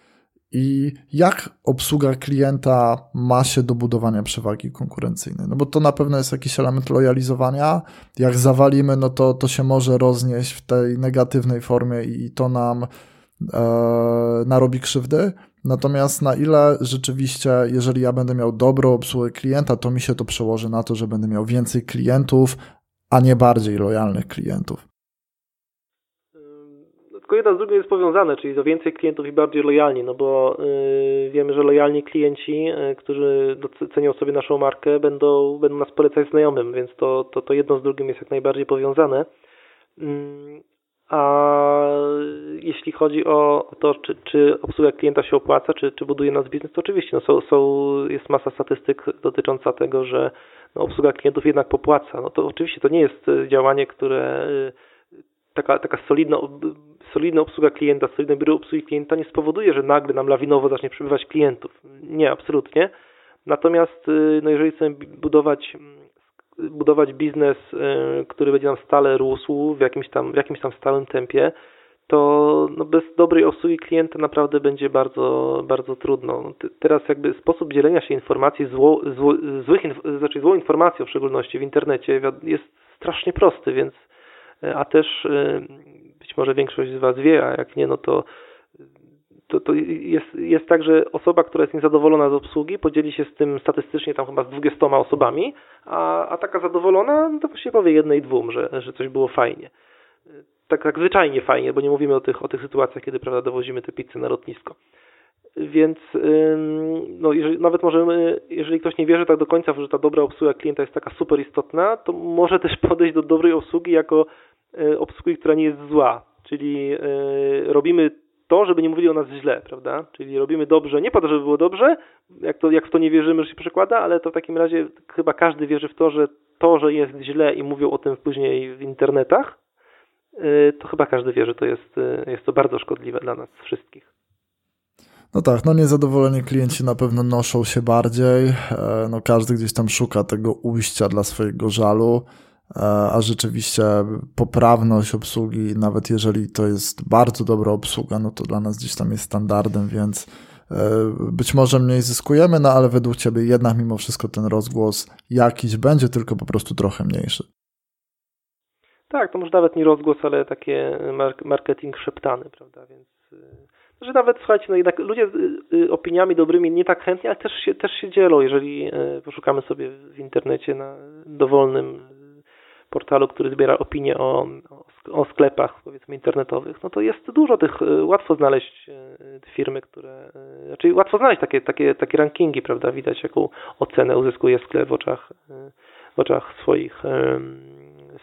[SPEAKER 1] I jak obsługa klienta ma się do budowania przewagi konkurencyjnej? No bo to na pewno jest jakiś element lojalizowania. Jak zawalimy, no to to się może roznieść w tej negatywnej formie i to nam e, narobi krzywdy. Natomiast na ile rzeczywiście, jeżeli ja będę miał dobrą obsługę klienta, to mi się to przełoży na to, że będę miał więcej klientów, a nie bardziej lojalnych klientów
[SPEAKER 2] tylko jedna z drugą jest powiązane, czyli to więcej klientów i bardziej lojalni, no bo yy, wiemy, że lojalni klienci, yy, którzy cenią sobie naszą markę, będą, będą nas polecać znajomym, więc to, to, to jedno z drugim jest jak najbardziej powiązane. Yy, a jeśli chodzi o to, czy, czy obsługa klienta się opłaca, czy, czy buduje nas biznes, to oczywiście no są, są, jest masa statystyk dotycząca tego, że no, obsługa klientów jednak popłaca. No to oczywiście to nie jest działanie, które taka, taka solidna solidna obsługa klienta, solidne biuro obsługi klienta nie spowoduje, że nagle nam lawinowo zacznie przybywać klientów. Nie, absolutnie. Natomiast no jeżeli chcemy budować budować biznes, który będzie nam stale rósł w jakimś tam, w jakimś tam stałym tempie, to no bez dobrej obsługi klienta naprawdę będzie bardzo, bardzo trudno. No teraz jakby sposób dzielenia się informacji, zło, zło, złych, znaczy złą informacją w szczególności w internecie jest strasznie prosty, więc a też y, być może większość z Was wie, a jak nie, no to to, to jest, jest tak, że osoba, która jest niezadowolona z obsługi, podzieli się z tym statystycznie tam chyba z 20 osobami, a, a taka zadowolona, no to właściwie powie jednej, dwóm, że, że coś było fajnie tak, tak zwyczajnie fajnie, bo nie mówimy o tych, o tych sytuacjach, kiedy prawda, dowozimy te pizze na lotnisko. Więc no, jeżeli, nawet możemy, jeżeli ktoś nie wierzy tak do końca, że ta dobra obsługa klienta jest taka super istotna, to może też podejść do dobrej obsługi jako obsługi, która nie jest zła. Czyli e, robimy to, żeby nie mówili o nas źle, prawda? Czyli robimy dobrze, nie po to, żeby było dobrze, jak, to, jak w to nie wierzymy, że się przekłada, ale to w takim razie chyba każdy wierzy w to, że to, że jest źle i mówią o tym później w internetach, Y, to chyba każdy wie, że to jest, jest to bardzo szkodliwe dla nas wszystkich.
[SPEAKER 1] No tak, no niezadowoleni klienci na pewno noszą się bardziej, e, no każdy gdzieś tam szuka tego ujścia dla swojego żalu, e, a rzeczywiście poprawność obsługi, nawet jeżeli to jest bardzo dobra obsługa, no to dla nas gdzieś tam jest standardem, więc e, być może mniej zyskujemy, no ale według Ciebie jednak mimo wszystko ten rozgłos jakiś będzie, tylko po prostu trochę mniejszy.
[SPEAKER 2] Tak, to może nawet nie rozgłos, ale takie marketing szeptany, prawda, więc y, że nawet, słuchajcie, no jednak ludzie z y, opiniami dobrymi nie tak chętnie, ale też się, też się dzielą, jeżeli y, poszukamy sobie w internecie na dowolnym portalu, który zbiera opinie o, o, sklepach, powiedzmy, internetowych, no to jest dużo tych, łatwo znaleźć firmy, które, znaczy łatwo znaleźć takie, takie, takie rankingi, prawda, widać jaką ocenę uzyskuje sklep w oczach, w oczach swoich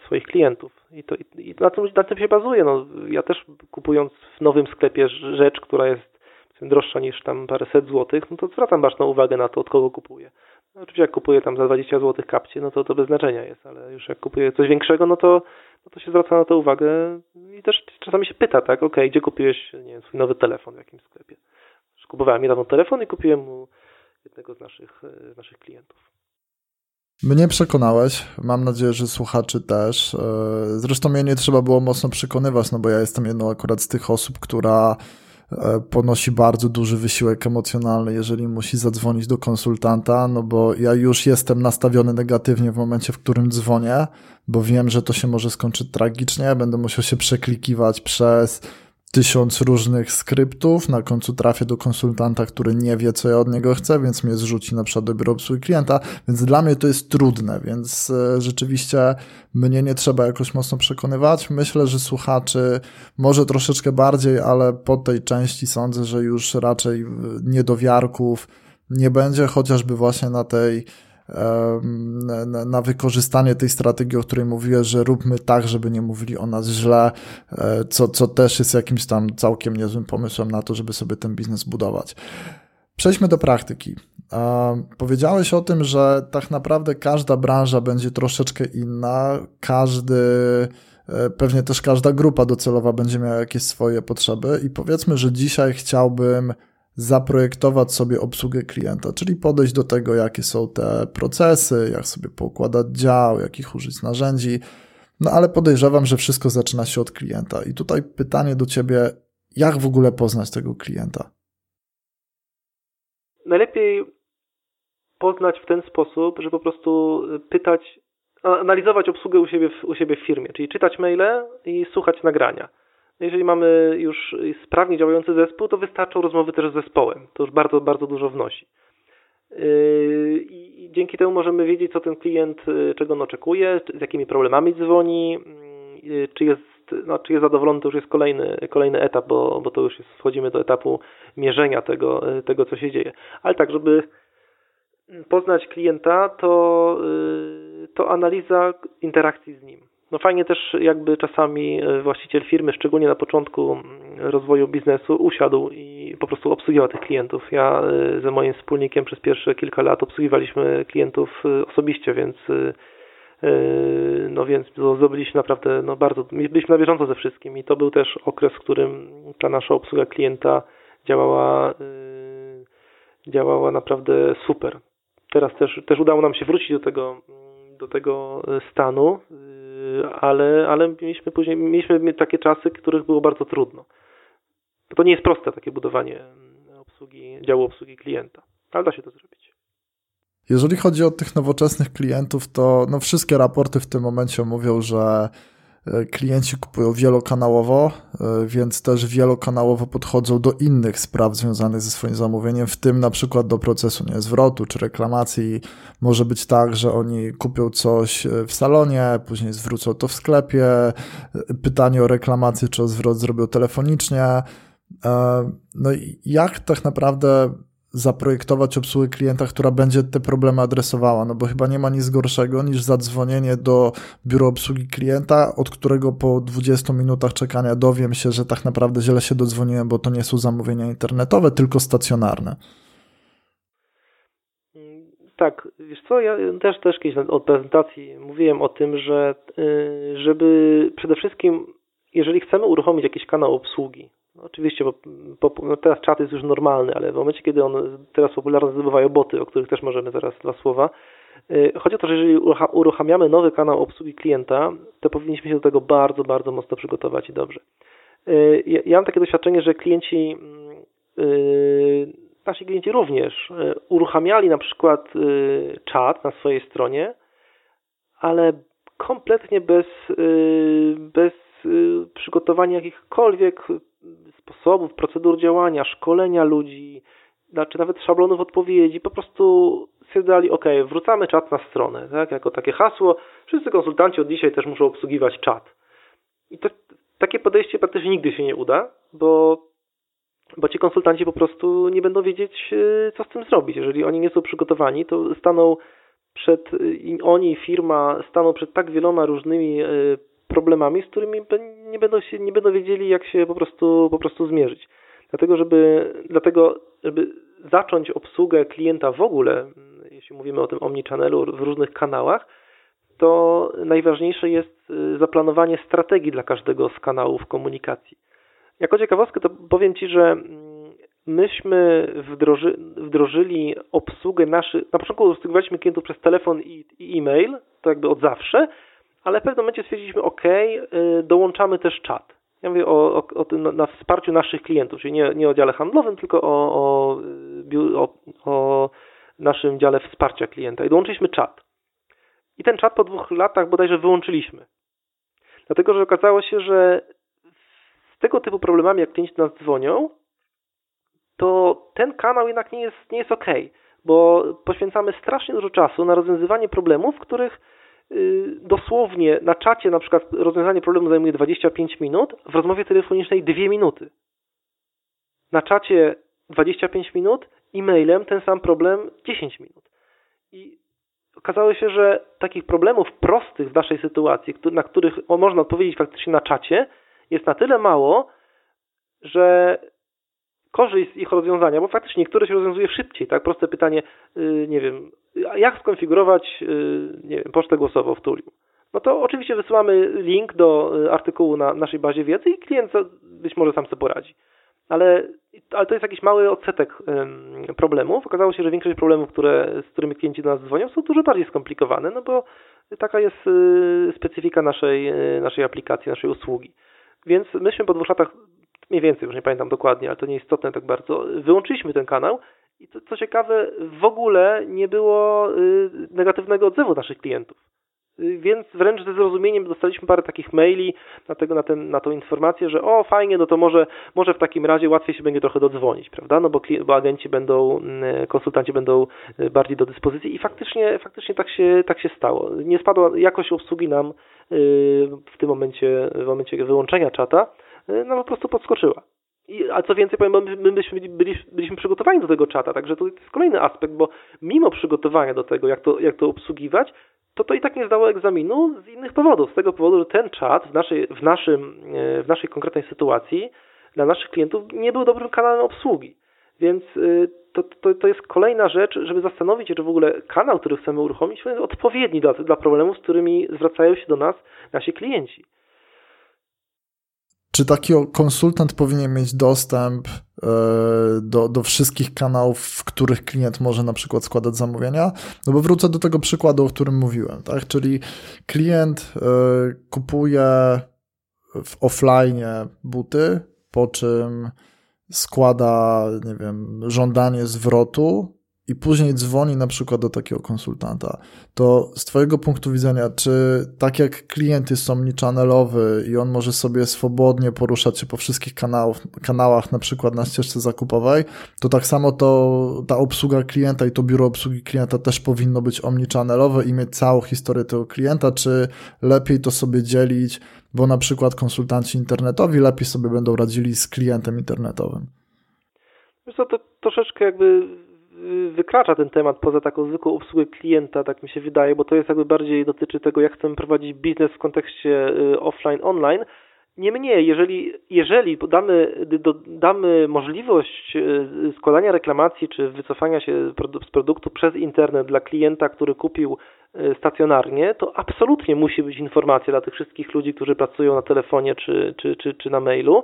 [SPEAKER 2] swoich klientów. I, to, i na, tym, na tym się bazuje. No, ja też kupując w nowym sklepie rzecz, która jest droższa niż tam paręset złotych, no to zwracam baczną uwagę na to, od kogo kupuję. No, oczywiście jak kupuję tam za 20 złotych kapcie, no to to bez znaczenia jest, ale już jak kupuję coś większego, no to, no to się zwraca na to uwagę i też czasami się pyta, tak, okay, gdzie kupiłeś nie wiem, swój nowy telefon w jakimś sklepie. Kupowałem niedawno telefon i kupiłem mu jednego z naszych, z naszych klientów.
[SPEAKER 1] Mnie przekonałeś, mam nadzieję, że słuchaczy też. E, zresztą mnie nie trzeba było mocno przekonywać, no bo ja jestem jedną akurat z tych osób, która e, ponosi bardzo duży wysiłek emocjonalny, jeżeli musi zadzwonić do konsultanta, no bo ja już jestem nastawiony negatywnie w momencie, w którym dzwonię, bo wiem, że to się może skończyć tragicznie, będę musiał się przeklikiwać przez tysiąc różnych skryptów, na końcu trafię do konsultanta, który nie wie, co ja od niego chcę, więc mnie zrzuci na przykład do biura obsługi klienta, więc dla mnie to jest trudne, więc e, rzeczywiście mnie nie trzeba jakoś mocno przekonywać. Myślę, że słuchaczy może troszeczkę bardziej, ale po tej części sądzę, że już raczej niedowiarków nie będzie, chociażby właśnie na tej na wykorzystanie tej strategii, o której mówiłem, że róbmy tak, żeby nie mówili o nas źle, e, co, co też jest jakimś tam całkiem niezłym pomysłem na to, żeby sobie ten biznes budować. Przejdźmy do praktyki. Powiedziałeś o tym, że tak naprawdę każda branża będzie troszeczkę inna, każdy, e, pewnie też każda grupa docelowa będzie miała jakieś swoje potrzeby i powiedzmy, że dzisiaj chciałbym zaprojektować sobie obsługę klienta, czyli podejść do tego, jakie są te procesy, jak sobie poukładać dział, jakich użyć narzędzi. No ale podejrzewam, że wszystko zaczyna się od klienta. I tutaj pytanie do ciebie, jak w ogóle poznać tego klienta?
[SPEAKER 2] Najlepiej poznać w ten sposób, że po prostu pytać, analizować obsługę u siebie, w, u siebie w firmie, czyli czytać maile i słuchać nagrania. Jeżeli mamy już sprawnie działający zespół, to wystarczą rozmowy też z zespołem. To już bardzo, bardzo dużo wnosi. Yy, I dzięki temu możemy wiedzieć, co ten klient, yy, czego on oczekuje, z jakimi problemami dzwoni, yy, czy jest, no, czy jest zadowolony, to już jest kolejny, kolejny etap, bo, bo to już jest, wchodzimy do etapu mierzenia tego, tego, co się dzieje. Ale tak, żeby poznać klienta, to, to analiza interakcji z nim. No fajnie też jakby czasami e, właściciel firmy, szczególnie na początku mm, rozwoju biznesu, usiadł i po prostu obsługiwał tych klientów. Ja e, ze moim wspólnikiem przez pierwsze kilka lat obsługiwaliśmy klientów e, osobiście, więc no więc zdobyliśmy naprawdę no bardzo, byliśmy na bieżąco ze wszystkim i to był też okres, w którym ta nasza obsługa klienta działała, działała naprawdę super. Teraz też, też udało nam się wrócić do tego, do tego stanu, ale, ale mieliśmy później mieliśmy takie czasy, których było bardzo trudno. To nie jest proste takie budowanie obsługi, działu obsługi klienta, ale da się to zrobić.
[SPEAKER 1] Jeżeli chodzi o tych nowoczesnych klientów, to no wszystkie raporty w tym momencie mówią, że klienci kupują wielokanałowo, e, więc też wielokanałowo podchodzą do innych spraw związanych ze swoim zamówieniem, w tym na przykład do procesu nie, zwrotu czy reklamacji. Może być tak, że oni kupią coś e, w salonie, później zwrócą to w sklepie. Pytanie o reklamację czy o zwrot zrobią telefonicznie. No i jak tak naprawdę zaprojektować obsługę klienta, która będzie te problemy adresowała, no bo chyba nie ma nic gorszego niż zadzwonienie do biura obsługi klienta, od którego po 20 minutach czekania dowiem się, że tak naprawdę źle się dodzwoniłem, bo to nie są zamówienia internetowe, tylko stacjonarne.
[SPEAKER 2] Tak, wiesz co, ja też, też kiedyś od prezentacji mówiłem o tym, że y, żeby przede wszystkim, jeżeli chcemy uruchomić jakiś kanał obsługi, oczywiście, bo, no teraz czat jest już normalny, ale w momencie, kiedy on teraz popularne zdobywają boty, o których też możemy zaraz dwa słowa, y, Chodzi o to, że jeżeli uruchamiamy nowy kanał obsługi klienta, to powinniśmy się do tego bardzo, bardzo mocno przygotować i dobrze. Y, ja mam takie doświadczenie, że klienci, y, nasi klienci również uruchamiali na przykład czat na swojej stronie, ale kompletnie bez, bez przygotowania jakichkolwiek sposobów, procedur działania, szkolenia ludzi, znaczy nawet szablonów odpowiedzi, po prostu stwierdzali, ok, wrzucamy czat na stronę, tak, jako takie hasło, wszyscy konsultanci od dzisiaj też muszą obsługiwać czat. I to, takie podejście praktycznie nigdy się nie uda, bo, bo ci konsultanci po prostu nie będą wiedzieć, e, co z tym zrobić. Jeżeli oni nie są przygotowani, to staną przed, oni, firma, staną przed tak wieloma różnymi e, problemami, z którymi nie będą, się, nie będą wiedzieli, jak się po prostu, po prostu zmierzyć. Dlatego, żeby, dlatego, żeby zacząć obsługę klienta w ogóle, jeśli mówimy o tym omnichannelu w różnych kanałach, to najważniejsze jest y, zaplanowanie strategii dla każdego z kanałów komunikacji. Jako ciekawostkę to powiem Ci, że mm, myśmy wdroży, wdrożyli obsługę naszych, na początku obsługiwaliśmy klientów przez telefon i, i e-mail, to jakby od zawsze, ale w pewnym momencie stwierdziliśmy, OK, dołączamy też czat. Ja mówię o, o, o tym na, wsparciu naszych klientów, czyli nie, nie o dziale handlowym, tylko o, o, naszym dziale wsparcia klienta. I dołączyliśmy czat. I ten czat po dwóch latach bodajże wyłączyliśmy. Dlatego, że okazało się, że z tego typu problemami, jak klienci do nas dzwonią, to ten kanał jednak nie jest, nie jest ok, bo poświęcamy strasznie dużo czasu na rozwiązywanie problemów, których dosłownie na czacie na przykład rozwiązanie problemu zajmuje 25 minut, w rozmowie telefonicznej 2 minuty. Na czacie 25 minut, e-mailem ten sam problem 10 minut. I okazało się, że takich problemów prostych w naszej sytuacji, na których można odpowiedzieć faktycznie na czacie, jest na tyle mało, że korzyść z ich rozwiązania, bo faktycznie niektóre się rozwiązuje szybciej, tak? Proste pytanie, y, nie wiem, jak skonfigurować, y, nie wiem, pocztę głosową w Tuliu? No to oczywiście wysyłamy link do y, artykułu na naszej bazie wiedzy i klient być może sam sobie poradzi. Ale, ale to jest jakiś mały odsetek problemów. Okazało się, że większość problemów, które, z którymi klienci do nas dzwonią, są dużo bardziej skomplikowane, no bo taka jest specyfika naszej, naszej aplikacji, naszej usługi. Więc myśmy po dwóch latach mniej więcej, już nie pamiętam dokładnie, ale to nie istotne tak bardzo, wyłączyliśmy ten kanał i co ciekawe, w ogóle nie było y, negatywnego odzewu naszych klientów. Y, więc wręcz ze zrozumieniem dostaliśmy parę takich maili na, tego, na, ten, na tą informację, że o fajnie, no to może, może w takim razie łatwiej się będzie trochę dodzwonić, prawda? No bo, bo agenci będą, mm, konsultanci będą y, bardziej do dyspozycji i faktycznie, faktycznie tak, się, tak się stało. Nie spadła jakość obsługi nam w tym momencie, w momencie wyłączenia czata, E, no po prostu podskoczyła. A co więcej powiem, my, my byliśmy, byliśmy, przygotowani do tego czata, także to jest kolejny aspekt, bo mimo przygotowania do tego, jak to, jak to obsługiwać, to to i tak nie zdało egzaminu z innych powodów. Z tego powodu, że ten czat w naszej, w naszym, e, w naszej konkretnej sytuacji dla naszych klientów nie był dobrym kanałem obsługi. Więc to, to, to jest kolejna rzecz, żeby zastanowić się, czy w ogóle kanał, który chcemy uruchomić, jest odpowiedni dla, dla problemów, z którymi zwracają się do nas nasi klienci.
[SPEAKER 1] Czy taki konsultant powinien mieć dostęp e, do, do wszystkich kanałów, w których klient może na przykład składać zamówienia? No bo wrócę do tego przykładu, o którym mówiłem, tak? Czyli klient e, kupuje w offline buty, po czym składa, nie wiem, żądanie zwrotu i później dzwoni na przykład do takiego konsultanta, to z Twojego punktu widzenia, czy tak jak klient jest omnichannelowy i on może sobie swobodnie poruszać się po wszystkich kanałów, kanałach, na przykład na ścieżce zakupowej, to tak samo to ta obsługa klienta i to biuro obsługi klienta też powinno być omnichannelowe i mieć całą historię tego klienta, czy lepiej to sobie dzielić, bo na przykład konsultanci internetowi lepiej sobie będą radzili z klientem internetowym?
[SPEAKER 2] Wiesz co, to troszeczkę jakby wykracza ten temat poza taką zwykłą obsługę klienta, tak mi się wydaje, bo to jest jakby bardziej dotyczy tego, jak chcemy prowadzić biznes w kontekście y, offline, online. Niemniej, jeżeli, jeżeli damy, damy możliwość y, składania reklamacji czy wycofania się z produktu przez internet dla klienta, który kupił y, stacjonarnie, to absolutnie musi być informacja dla tych wszystkich ludzi, którzy pracują na telefonie czy, czy, czy, czy na mailu,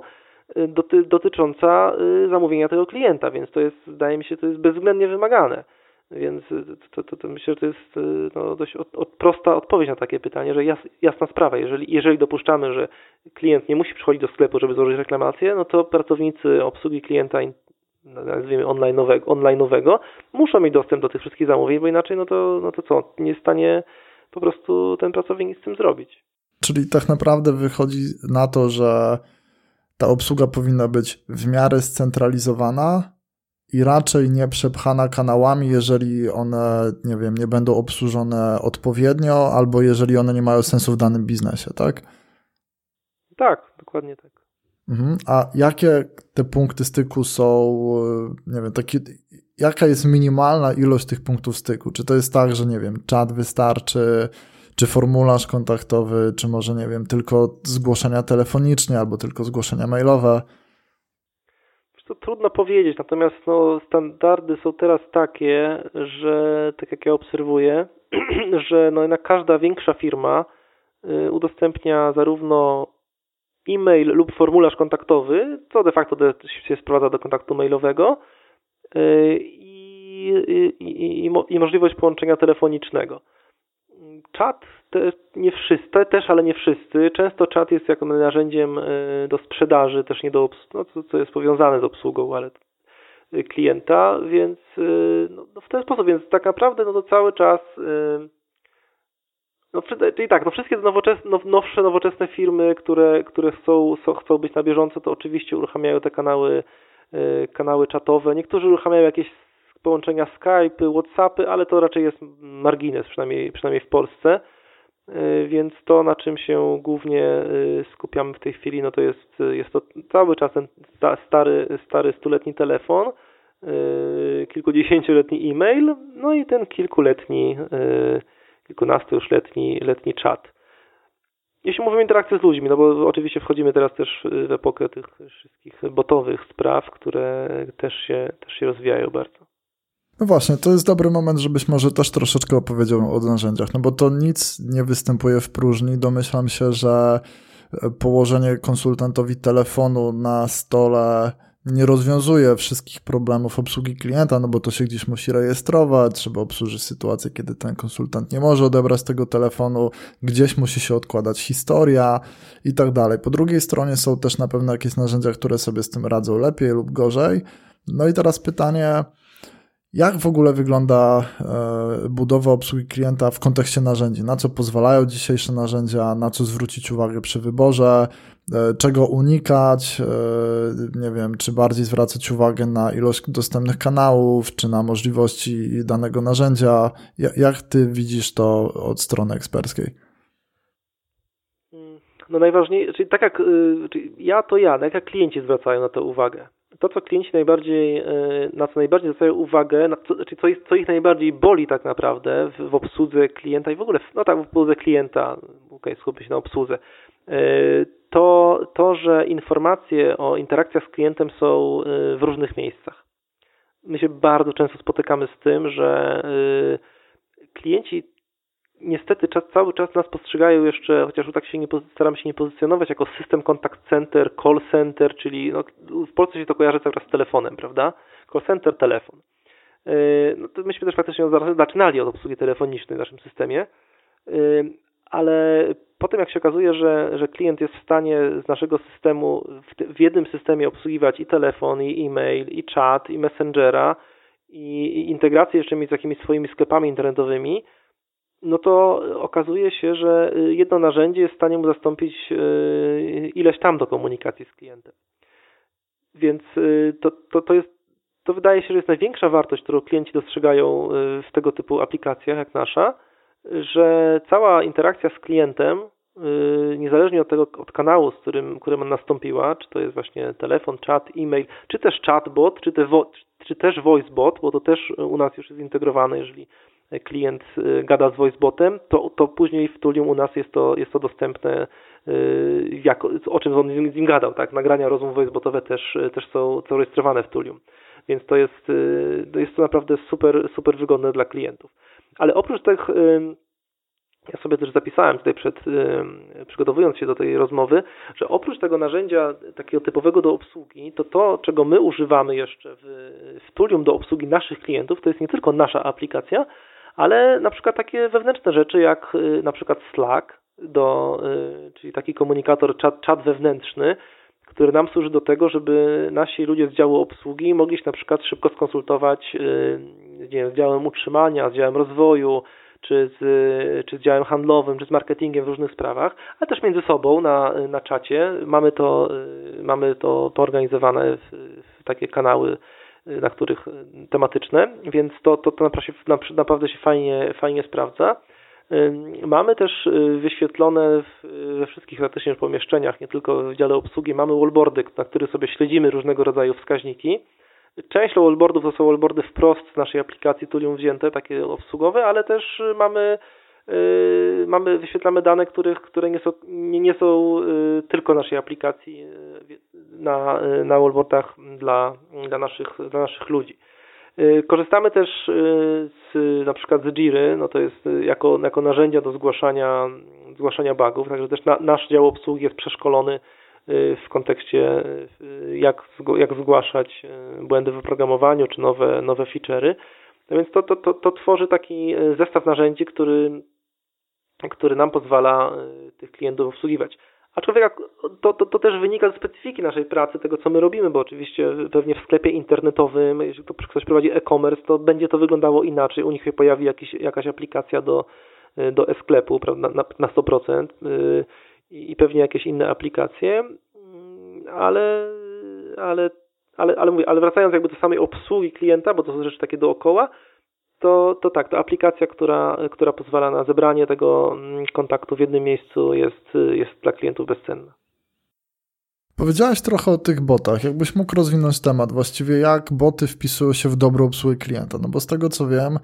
[SPEAKER 2] doty, dotycząca y, zamówienia tego klienta, więc to jest, wydaje mi się, to jest bezwzględnie wymagane. Więc to, to, to myślę, że to jest y, no, dość od, od, prosta odpowiedź na takie pytanie, że jas, jasna sprawa. Jeżeli, jeżeli dopuszczamy, że klient nie musi przychodzić do sklepu, żeby złożyć reklamację, no to pracownicy obsługi klienta nazwijmy online'owego, online'owego muszą mieć dostęp do tych wszystkich zamówień, bo inaczej no to, no to co, nie jest w stanie po prostu ten pracownik nic z tym zrobić.
[SPEAKER 1] Czyli tak naprawdę wychodzi na to, że ta obsługa powinna być w miarę scentralizowana i raczej nie przepchana kanałami, jeżeli one, nie wiem, nie będą obsłużone odpowiednio, albo jeżeli one nie mają sensu w danym biznesie, tak?
[SPEAKER 2] Tak, dokładnie tak.
[SPEAKER 1] Mhm. A jakie te punkty styku są, nie wiem, takie, jaka jest minimalna ilość tych punktów styku? Czy to jest tak, że nie wiem, czat wystarczy, czy formularz kontaktowy, czy może, nie wiem, tylko zgłoszenia telefonicznie albo tylko zgłoszenia mailowe?
[SPEAKER 2] To trudno powiedzieć, natomiast no, standardy są teraz takie, że tak jak ja obserwuję, że no, jednak każda większa firma y, udostępnia zarówno e-mail lub formularz kontaktowy, co de facto się sprowadza do kontaktu mailowego y, i, i, i, i możliwość połączenia telefonicznego czat te, nie wszyscy, też, ale nie wszyscy. Często czat jest jako narzędziem e, do sprzedaży, też nie do no, co, co jest powiązane z obsługą, ale e, klienta, więc e, no, no, w ten sposób, więc tak naprawdę no to cały czas no, czyli tak, no wszystkie nowoczesne, now, nowsze, nowoczesne firmy, które, które chcą, chcą być na bieżąco, to oczywiście uruchamiają te kanały, kanały czatowe. Niektórzy uruchamiają jakieś połączenia Skype, Whatsappy, ale to raczej jest margines, przynajmniej, przynajmniej w Polsce. Y, więc to, na czym się głównie y, skupiamy w tej chwili, no to jest, jest to cały czas ten stary, stary stuletni telefon, y, kilkudziesięcioletni e-mail, no i ten kilkuletni, kilkunastu już letni, letni czat. Jeśli mówimy o interakcji z ludźmi, no bo oczywiście wchodzimy teraz też w epokę tych wszystkich botowych spraw, które też się, też się rozwijają bardzo.
[SPEAKER 1] No właśnie, to jest dobry moment, żebyś może też troszeczkę opowiedział o narzędziach, no bo to nic nie występuje w próżni. Domyślam się, że e, położenie konsultantowi telefonu na stole nie rozwiązuje wszystkich problemów obsługi klienta, no bo to się gdzieś musi rejestrować, trzeba obsłużyć sytuację, kiedy ten konsultant nie może odebrać tego telefonu, gdzieś musi się odkładać historia i tak dalej. Po drugiej stronie są też na pewno jakieś narzędzia, które sobie z tym radzą lepiej lub gorzej. No i teraz pytanie, jak w ogóle wygląda e, budowa obsługi klienta w kontekście narzędzi? Na co pozwalają dzisiejsze narzędzia? Na co zwrócić uwagę przy wyborze? E, czego unikać? E, nie wiem, czy bardziej zwracać uwagę na ilość dostępnych kanałów, czy na możliwości danego narzędzia? Jak ty widzisz to od strony eksperckiej?
[SPEAKER 2] No najważniejsze, czyli tak jak y, ja to ja, tak jak klienci zwracają na to uwagę to, co klienci najbardziej, e, na co najbardziej zwracają uwagę, na co, znaczy co, jest, co ich najbardziej boli tak naprawdę w, w obsłudze klienta i w ogóle, no tak, w obsłudze klienta, okay, skupię się na obsłudze, e, to, to, że informacje o interakcjach z klientem są e, w różnych miejscach. my się bardzo często spotykamy z tym, że klienci niestety cały czas nas postrzegają jeszcze, chociaż tak się nie, staramy się nie pozycjonować jako system contact center, call center, czyli no, w Polsce się to kojarzy cały czas z telefonem, prawda? Call center, telefon. No to myśmy też faktycznie zaczynali od obsługi telefonicznej w naszym systemie, ale potem jak się okazuje, że, że klient jest w stanie z naszego systemu w, w jednym systemie obsługiwać i telefon, i e-mail, i chat, i messengera, i, i integrację jeszcze mieć z jakimiś swoimi sklepami internetowymi, no to okazuje się, że jedno narzędzie jest w stanie mu zastąpić ileś tam do komunikacji z klientem. Więc to, to, to jest to wydaje się, że jest największa wartość, którą klienci dostrzegają y, w tego typu aplikacjach jak nasza, że cała interakcja z klientem, y, niezależnie od tego, od kanału, z którym, którym nastąpiła, czy to jest właśnie telefon, chat, e-mail, czy też chatbot, czy, te czy też voicebot, bo to też u nas już jest zintegrowane, jeżeli klient y, gada z voicebotem, to, to później w Tulium u nas jest to, jest to dostępne, jako, o czym on z nim gadał, tak? Nagrania rozmów voicebotowe też, też są, są rejestrowane w Tulium więc to jest, y, to jest to naprawdę super, super wygodne dla klientów. Ale oprócz tych, ja sobie też zapisałem tutaj przed, przygotowując się do tej rozmowy, że oprócz tego narzędzia takiego typowego do obsługi, to to, czego my używamy jeszcze w, w Tulium do obsługi naszych klientów, to jest nie tylko nasza aplikacja, ale na przykład takie wewnętrzne rzeczy jak y, na przykład Slack, do, y, czyli taki komunikator, czat, czat wewnętrzny, który nam służy do tego, żeby nasi ludzie z działu obsługi mogli się na przykład szybko skonsultować y, nie wiem, z działem utrzymania, z działem rozwoju, czy z, czy z działem handlowym, czy z marketingiem w różnych sprawach, ale też między sobą na, na czacie. Mamy to, mamy to poorganizowane w, w takie kanały, na których tematyczne, więc to, to, to naprawdę się fajnie, fajnie sprawdza. Mamy też y, wyświetlone we wszystkich praktycznie pomieszczeniach, nie tylko w dziale obsługi, mamy wallboardy, na których sobie śledzimy różnego rodzaju wskaźniki. Część wallboardów to są wallboardy wprost z naszej aplikacji Tulium wzięte, takie obsługowe, ale też mamy y, mamy, wyświetlamy dane, których, które nie są, nie, nie są y, tylko naszej aplikacji na, na wallboardach dla, dla, naszych, dla naszych ludzi. Korzystamy też z, na przykład z Jiry, no to jest jako, jako narzędzia do zgłaszania, zgłaszania bugów, także też na, nasz dział obsługi jest przeszkolony w kontekście jak, jak zgłaszać błędy w oprogramowaniu czy nowe, nowe feature'y. No więc to, to, to, to tworzy taki zestaw narzędzi, który, który nam pozwala tych klientów obsługiwać. Aczkolwiek to, to, to, też wynika ze specyfiki naszej pracy, tego co my robimy, bo oczywiście pewnie w sklepie internetowym, jeśli ktoś prowadzi e-commerce, to będzie to wyglądało inaczej. U nich się pojawi jakiś, jakaś aplikacja do, do e-sklepu prawda, na, na 100% y, i pewnie jakieś inne aplikacje, ale, ale, ale, ale, mówię, ale wracając jakby do samej obsługi klienta, bo to są rzeczy takie dookoła, to, to tak, to aplikacja, która, która pozwala na zebranie tego mm, kontaktu w jednym miejscu jest, jest dla klientów bezcenna.
[SPEAKER 1] Powiedziałeś trochę o tych botach. Jakbyś mógł rozwinąć temat, właściwie jak boty wpisują się w dobrą obsługę klienta? No bo z tego co wiem,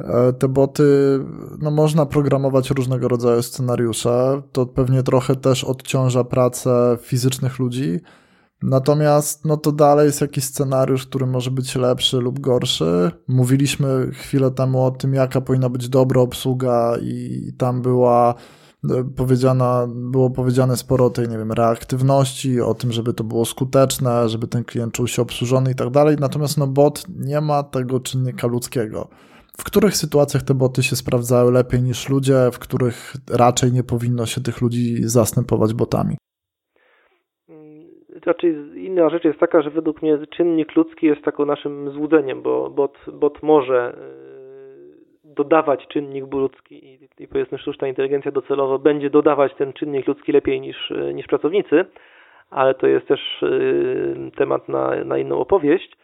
[SPEAKER 1] e, te boty, no można programować różnego rodzaju scenariusze. To pewnie trochę też odciąża pracę fizycznych ludzi, Natomiast no to dalej jest jakiś scenariusz, który może być lepszy lub gorszy. Mówiliśmy chwilę temu o tym, jaka powinna być dobra obsługa i tam była e, powiedziana, było powiedziane sporo o tej, nie wiem, reaktywności, o tym, żeby to było skuteczne, żeby ten klient czuł się obsłużony i tak dalej. Natomiast no bot nie ma tego czynnika ludzkiego. W których sytuacjach te boty się sprawdzają lepiej niż ludzie, w których raczej nie powinno się tych ludzi zastępować botami?
[SPEAKER 2] Raczej inna rzecz jest taka, że według mnie czynnik ludzki jest taką naszym złudzeniem, bo bot, bot może y, dodawać czynnik ludzki i, i powiedzmy sztuczna inteligencja docelowo będzie dodawać ten czynnik ludzki lepiej niż, y, niż pracownicy, ale to jest też y, temat na, na inną opowieść.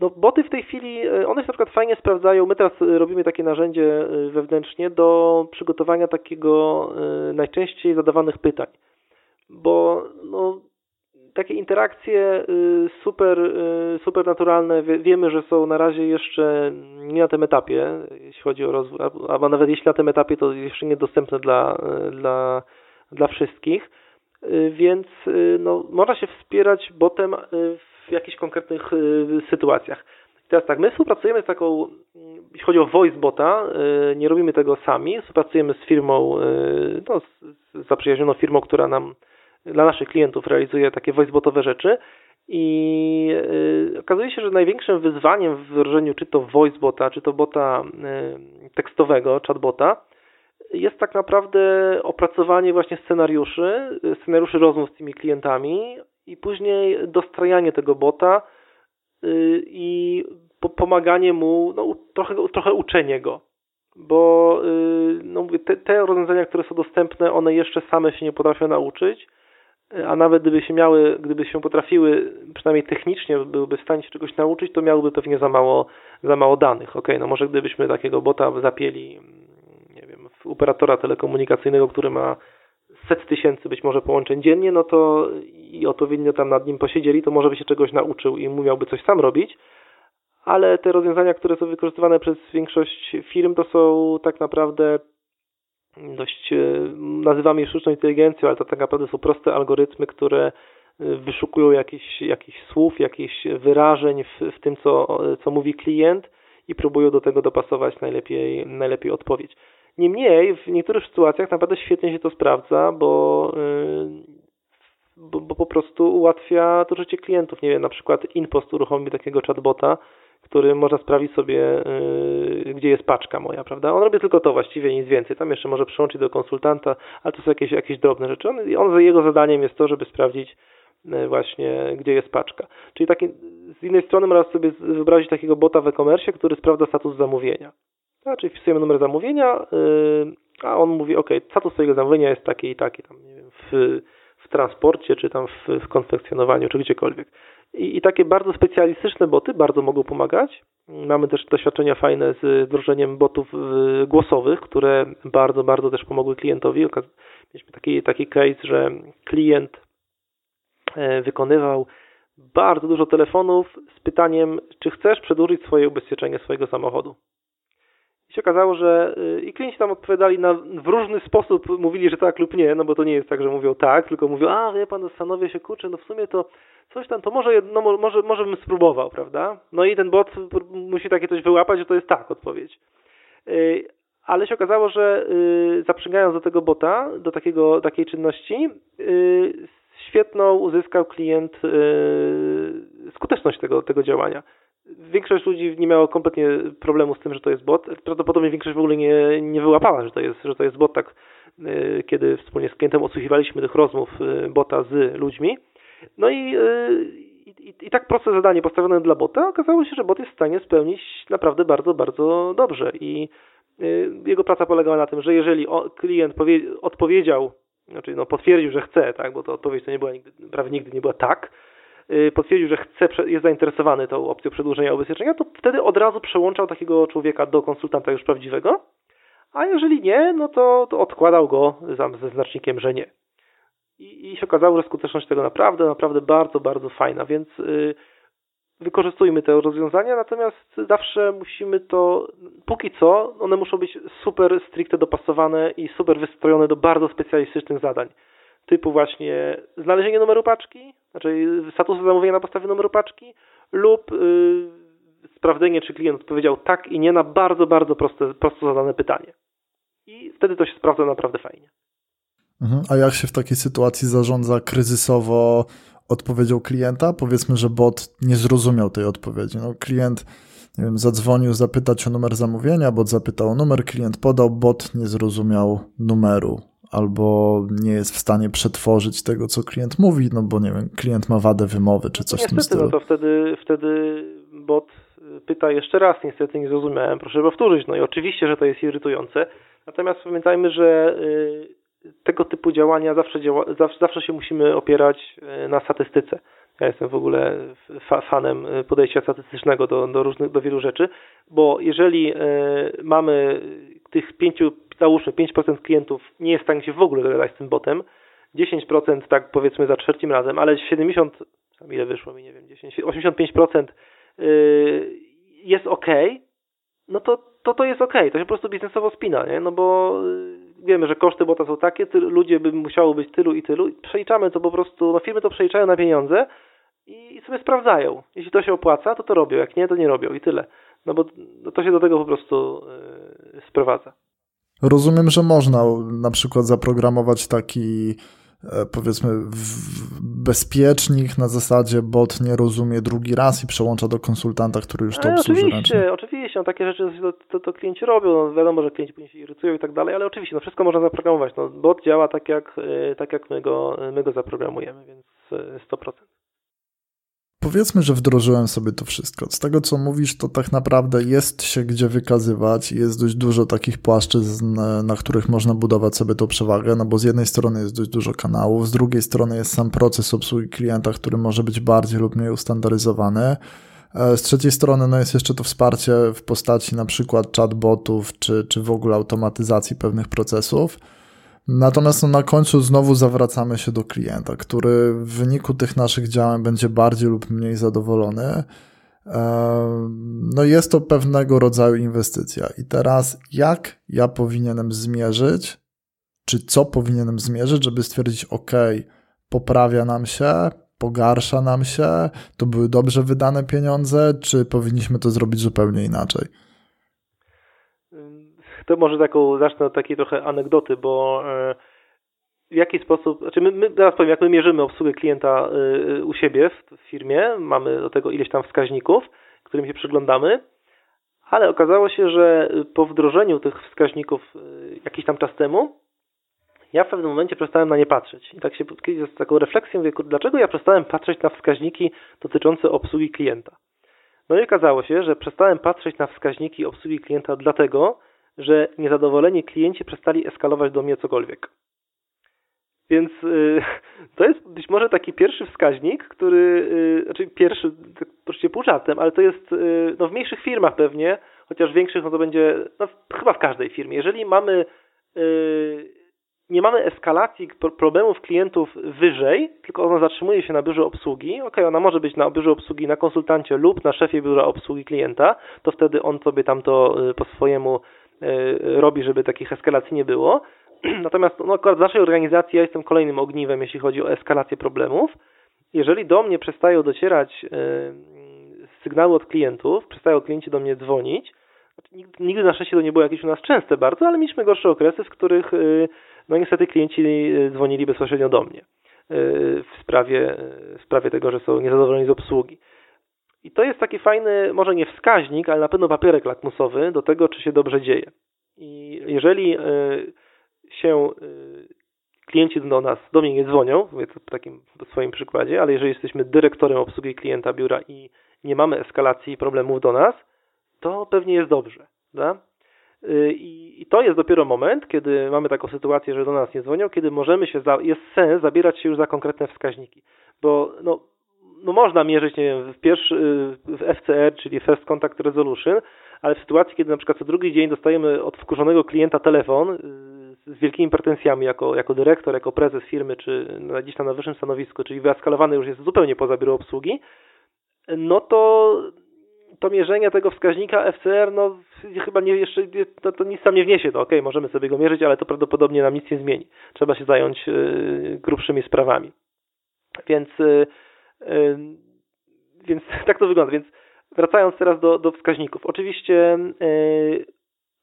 [SPEAKER 2] No, boty w tej chwili, one się na przykład fajnie sprawdzają. My teraz robimy takie narzędzie wewnętrznie do przygotowania takiego najczęściej zadawanych pytań bo no, takie interakcje y, super, y, super naturalne wiemy, że są na razie jeszcze nie na tym etapie, jeśli chodzi o rozwój, albo nawet jeśli na tym etapie, to jeszcze niedostępne dla, dla, dla wszystkich. więc no, można się wspierać botem w jakichś konkretnych sytuacjach. Teraz tak, my współpracujemy z taką, jeśli chodzi o VoiceBota, nie robimy tego sami, współpracujemy z firmą, no, z zaprzyjaźnioną firmą, która nam dla naszych klientów realizuje takie voicebotowe rzeczy i yy, okazuje się, że największym wyzwaniem w wdrożeniu czy to voicebota, czy to bota yy, tekstowego, chatbota, jest tak naprawdę opracowanie właśnie scenariuszy, scenariuszy rozmów z tymi klientami i później dostrajanie tego bota yy, i pomaganie mu, no, trochę, trochę uczenie go. Bo y, no, te, te rozwiązania, które są dostępne, one jeszcze same się nie potrafią nauczyć a nawet gdyby się miały, gdyby się potrafiły, przynajmniej technicznie byłyby w stanie się czegoś nauczyć, to miałyby pewnie za mało, za mało danych. Ok, no może gdybyśmy takiego bota zapieli, nie wiem, w operatora telekomunikacyjnego, który ma set tysięcy być może połączeń dziennie, no to i odpowiednio tam nad nim posiedzieli, to może by się czegoś nauczył i umiałby coś sam robić, ale te rozwiązania, które są wykorzystywane przez większość firm, to są tak naprawdę dość, e, nazywamy je sztuczną inteligencją, ale to tak naprawdę są proste algorytmy, które e, wyszukują jakichś, jakichś słów, jakichś wyrażeń w, w tym, co, co mówi klient i próbują do tego dopasować najlepiej, najlepiej odpowiedź. Niemniej w niektórych sytuacjach naprawdę świetnie się to sprawdza, bo, e, bo, bo po prostu ułatwia to życie klientów. Nie wiem, na przykład InPost uruchomi takiego chatbota, który można sprawdzić sobie, yy, gdzie jest paczka moja, prawda? On robi tylko to właściwie, nic więcej. Tam jeszcze może przyłączyć do konsultanta, ale to są jakieś, jakieś drobne rzeczy. On, on, jego zadaniem jest to, żeby sprawdzić yy, właśnie, gdzie jest paczka. Czyli taki, z innej strony można sobie wyobrazić takiego bota w e-commerce, który sprawdza status zamówienia. A, czyli wpisujemy numer zamówienia, yy, a on mówi, ok, status swojego zamówienia jest taki i taki, tam, nie wiem, w, w transporcie, czy tam w, w konfekcjonowaniu, czy gdziekolwiek. I, I, takie bardzo specjalistyczne boty bardzo mogą pomagać. Mamy też doświadczenia fajne z wdrożeniem botów y, głosowych, które bardzo, bardzo też pomogły klientowi. Mieliśmy taki, taki case, że klient e, wykonywał bardzo dużo telefonów z pytaniem, czy chcesz przedłużyć swoje ubezpieczenie swojego samochodu. I się okazało, że y, i klienci tam odpowiadali na, w różny sposób, mówili, że tak lub nie, no bo to nie jest tak, że mówią tak, tylko mówią, a wie pan, zastanowię się, kurczę, no w sumie to coś tam, to może, no, może, może bym spróbował, prawda? No i ten bot musi takie coś wyłapać, że to jest tak odpowiedź. Y, ale się okazało, że y, zaprzęgając do tego bota, do takiego, takiej czynności, świetną uzyskał klient skuteczność tego, tego działania większość ludzi nie miało kompletnie problemu z tym, że to jest bot. Prawdopodobnie większość w ogóle nie, nie wyłapała, że to jest, że to jest bot, tak y, kiedy wspólnie z klientem odsłuchiwaliśmy tych rozmów y, bota z ludźmi. No i, y, i, i tak proste zadanie postawione dla bota okazało się, że bot jest w stanie spełnić naprawdę bardzo, bardzo dobrze i jego praca polegała na tym, że jeżeli klient odpowiedział, znaczy no potwierdził, że chce, tak, bo to odpowiedź to nie była nigdy, prawie nigdy nie była tak, Y, potwierdził, że chce, jest zainteresowany tą opcją przedłużenia ubezpieczenia, to wtedy od razu przełączał takiego człowieka do konsultanta już prawdziwego, a jeżeli nie, no to, to odkładał go ze znacznikiem, że nie. I, I się okazało, że skuteczność tego naprawdę, naprawdę bardzo, bardzo fajna, więc yy, wykorzystujmy te rozwiązania, natomiast zawsze musimy to, póki co, one muszą być super stricte dopasowane i super wystrojone do bardzo specjalistycznych zadań typu właśnie znalezienie numeru paczki, znaczy statusu zamówienia na podstawie numeru paczki lub yy, sprawdzenie, czy klient odpowiedział tak i nie na bardzo, bardzo proste, prosto zadane pytanie. I wtedy to się sprawdza naprawdę fajnie.
[SPEAKER 1] Mhm. A jak się w takiej sytuacji zarządza kryzysowo odpowiedzią klienta? Powiedzmy, że bot nie zrozumiał tej odpowiedzi. No, klient nie wiem, zadzwonił zapytać o numer zamówienia, bot zapytał o numer, klient podał, bot nie zrozumiał numeru albo nie jest w stanie przetworzyć tego, co klient mówi, no bo nie wiem, klient ma wadę wymowy czy coś
[SPEAKER 2] niestety, w tym
[SPEAKER 1] stylu.
[SPEAKER 2] No to wtedy, wtedy bot pyta jeszcze raz, niestety nie zrozumiałem, proszę powtórzyć. No i oczywiście, że to jest irytujące. Natomiast pamiętajmy, że y, tego typu działania zawsze, działa, zawsze się musimy opierać y, na statystyce. Ja jestem w ogóle fanem podejścia statystycznego do, do, różnych, do wielu rzeczy, bo jeżeli y, mamy tych pięciu załóżmy 5% klientów nie jest w stanie się w ogóle dogadać z tym botem, 10% tak powiedzmy za trzecim razem, ale 70, tam ile wyszło mi, nie wiem, 10, 85% yy, jest ok, no to, to to jest ok, to się po prostu biznesowo spina, nie? no bo wiemy, że koszty bota są takie, ludzie by musiało być tylu i tylu. Przeliczamy to po prostu, no firmy to przeliczają na pieniądze i, i sobie sprawdzają. Jeśli to się opłaca, to to robią, jak nie, to nie robią i tyle. No bo no to się do tego po prostu yy, sprowadza.
[SPEAKER 1] Rozumiem, że można na przykład zaprogramować taki powiedzmy bezpiecznik na zasadzie bot nie rozumie drugi raz i przełącza do konsultanta, który już to
[SPEAKER 2] ale
[SPEAKER 1] obsłuży
[SPEAKER 2] Oczywiście, ręcznie. oczywiście, no, takie rzeczy to, to, to, klienci robią, no, wiadomo, że klienci później się irytują i tak dalej, ale oczywiście, no wszystko można zaprogramować, no bot działa tak jak, e, tak jak my, go, my go zaprogramujemy, więc 100%. E,
[SPEAKER 1] Powiedzmy, że wdrożyłem sobie to wszystko. Z tego, co mówisz, to tak naprawdę jest się gdzie wykazywać. Jest dość dużo takich płaszczyzn, na których można budować sobie tą przewagę, no bo z jednej strony jest dość dużo kanałów, z drugiej strony jest sam proces obsługi klienta, który może być bardziej lub mniej ustandaryzowany. E, z trzeciej strony no jest jeszcze to wsparcie w postaci na przykład chatbotów, czy, czy w ogóle automatyzacji pewnych procesów. Natomiast no, na końcu znowu zawracamy się do klienta, który w wyniku tych naszych działań będzie bardziej lub mniej zadowolony. No jest to pewnego rodzaju inwestycja. I teraz jak ja powinienem zmierzyć, czy co powinienem zmierzyć, żeby stwierdzić, ok, poprawia nam się, pogarsza nam się, to były dobrze wydane pieniądze, czy powinniśmy to zrobić zupełnie inaczej?
[SPEAKER 2] To może taką, zacznę od takiej trochę anegdoty, bo e, w jaki sposób, znaczy my, my teraz powiem, jak my mierzymy obsługę klienta e, u siebie w, firmie, mamy do tego ileś tam wskaźników, którym się przyglądamy, ale okazało się, że po wdrożeniu tych wskaźników e, jakiś tam czas temu, ja w pewnym momencie przestałem na nie patrzeć. I tak się z taką refleksją mówię, dlaczego ja przestałem patrzeć na wskaźniki dotyczące obsługi klienta. No i okazało się, że przestałem patrzeć na wskaźniki obsługi klienta dlatego, że niezadowoleni klienci przestali eskalować do mnie cokolwiek. Więc y, to jest być może taki pierwszy wskaźnik, który, y, znaczy pierwszy, tak troszkę pół żartem, ale to jest y, no, w mniejszych firmach pewnie, chociaż w większych no to będzie, no, chyba w każdej firmie. Jeżeli mamy, nie mamy eskalacji problemów klientów wyżej, tylko ona zatrzymuje się na biurze obsługi, ok, ona może być na biurze obsługi, na konsultancie lub na szefie biura obsługi klienta, to wtedy on sobie tam to po swojemu robi, żeby takich eskalacji nie było. Natomiast no, akurat w naszej organizacji ja jestem kolejnym ogniwem, jeśli chodzi o eskalację problemów. Jeżeli do mnie przestają docierać e, sygnały od klientów, przestają klienci do mnie dzwonić, znaczy, nigdy na szczęście to nie było jakieś u nas częste bardzo, ale mieliśmy gorsze okresy, w których e, no niestety klienci dzwonili bezpośrednio do mnie w sprawie, w sprawie tego, że są niezadowoleni z obsługi. I to jest taki fajny, może nie wskaźnik, ale na pewno papierek lakmusowy do tego, czy się dobrze dzieje. I jeżeli e, się e, klienci do nas, do mnie nie dzwonią, mówię to w takim swoim przykładzie, ale jeżeli jesteśmy dyrektorem obsługi klienta biura i nie mamy eskalacji problemów do nas, to pewnie jest dobrze. Da? E, I, to jest dopiero moment, kiedy mamy taką sytuację, że do nas nie dzwonią, kiedy możemy się, za, jest sens zabierać się już za konkretne wskaźniki. Bo no, no można mierzyć, nie wiem, w pierwszy, w FCR, czyli First Contact Resolution, ale w sytuacji, kiedy na przykład co drugi dzień dostajemy od wkurzonego klienta telefon y, z wielkimi pretensjami jako, jako dyrektor, jako prezes firmy, czy gdzieś tam na wyższym stanowisku, czyli wyaskalowany już jest zupełnie poza biuro obsługi, no to to mierzenie tego wskaźnika FCR, no chyba nie, jeszcze to, to nic tam nie wniesie. No okej, okay, możemy sobie go mierzyć, ale to prawdopodobnie nam nic nie zmieni. Trzeba się zająć y, grubszymi sprawami. Więc y, więc tak to wygląda. Więc wracając teraz do, do wskaźników. Oczywiście y,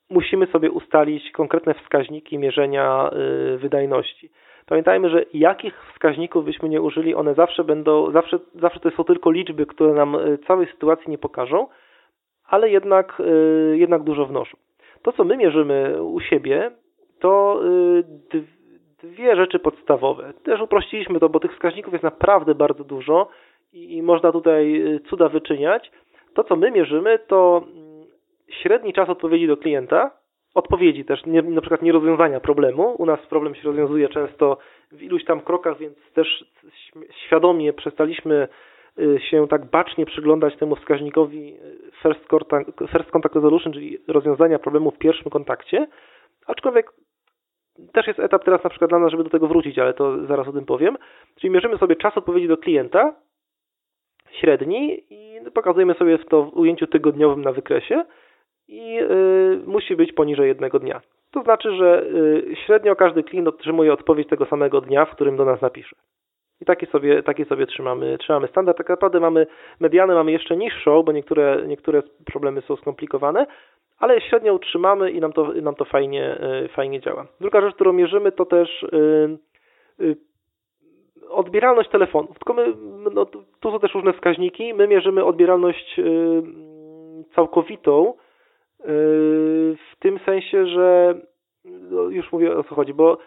[SPEAKER 2] musimy sobie ustalić konkretne wskaźniki mierzenia y, wydajności. Pamiętajmy, że jakich wskaźników byśmy nie użyli, one zawsze będą, zawsze, zawsze to są tylko liczby, które nam y, całej sytuacji nie pokażą, ale jednak, jednak dużo wnoszą. To, co my mierzymy u siebie, to dwie rzeczy podstawowe. Też uprościliśmy to, bo tych wskaźników jest naprawdę bardzo dużo i, można tutaj y, cuda wyczyniać. To, co my mierzymy, to mm, średni czas odpowiedzi do klienta, odpowiedzi też, nie, na przykład nie rozwiązania problemu. U nas problem się rozwiązuje często w iluś tam krokach, więc też świadomie przestaliśmy y, się tak bacznie przyglądać temu wskaźnikowi y, first contact, first contact resolution, czyli rozwiązania problemu w pierwszym kontakcie, aczkolwiek też jest etap teraz na przykład dla nas, żeby do tego wrócić, ale to zaraz o tym powiem. Czyli mierzymy sobie czas odpowiedzi do klienta, średni i pokazujemy sobie to w ujęciu tygodniowym na wykresie i yy, musi być poniżej jednego dnia. To znaczy, że średnio każdy klient otrzymuje odpowiedź tego samego dnia, w którym do nas napisze. I taki sobie, taki sobie trzymamy, trzymamy standard. Tak naprawdę mamy medianę mamy jeszcze niższą, bo niektóre, niektóre problemy są skomplikowane, ale średnio utrzymamy i nam to, nam to fajnie, fajnie działa. Druga rzecz, którą mierzymy, to też odbieralność telefonów. Tylko my, no, tu są też różne wskaźniki. My mierzymy odbieralność całkowitą w tym sensie, że no, już mówię o co chodzi, bo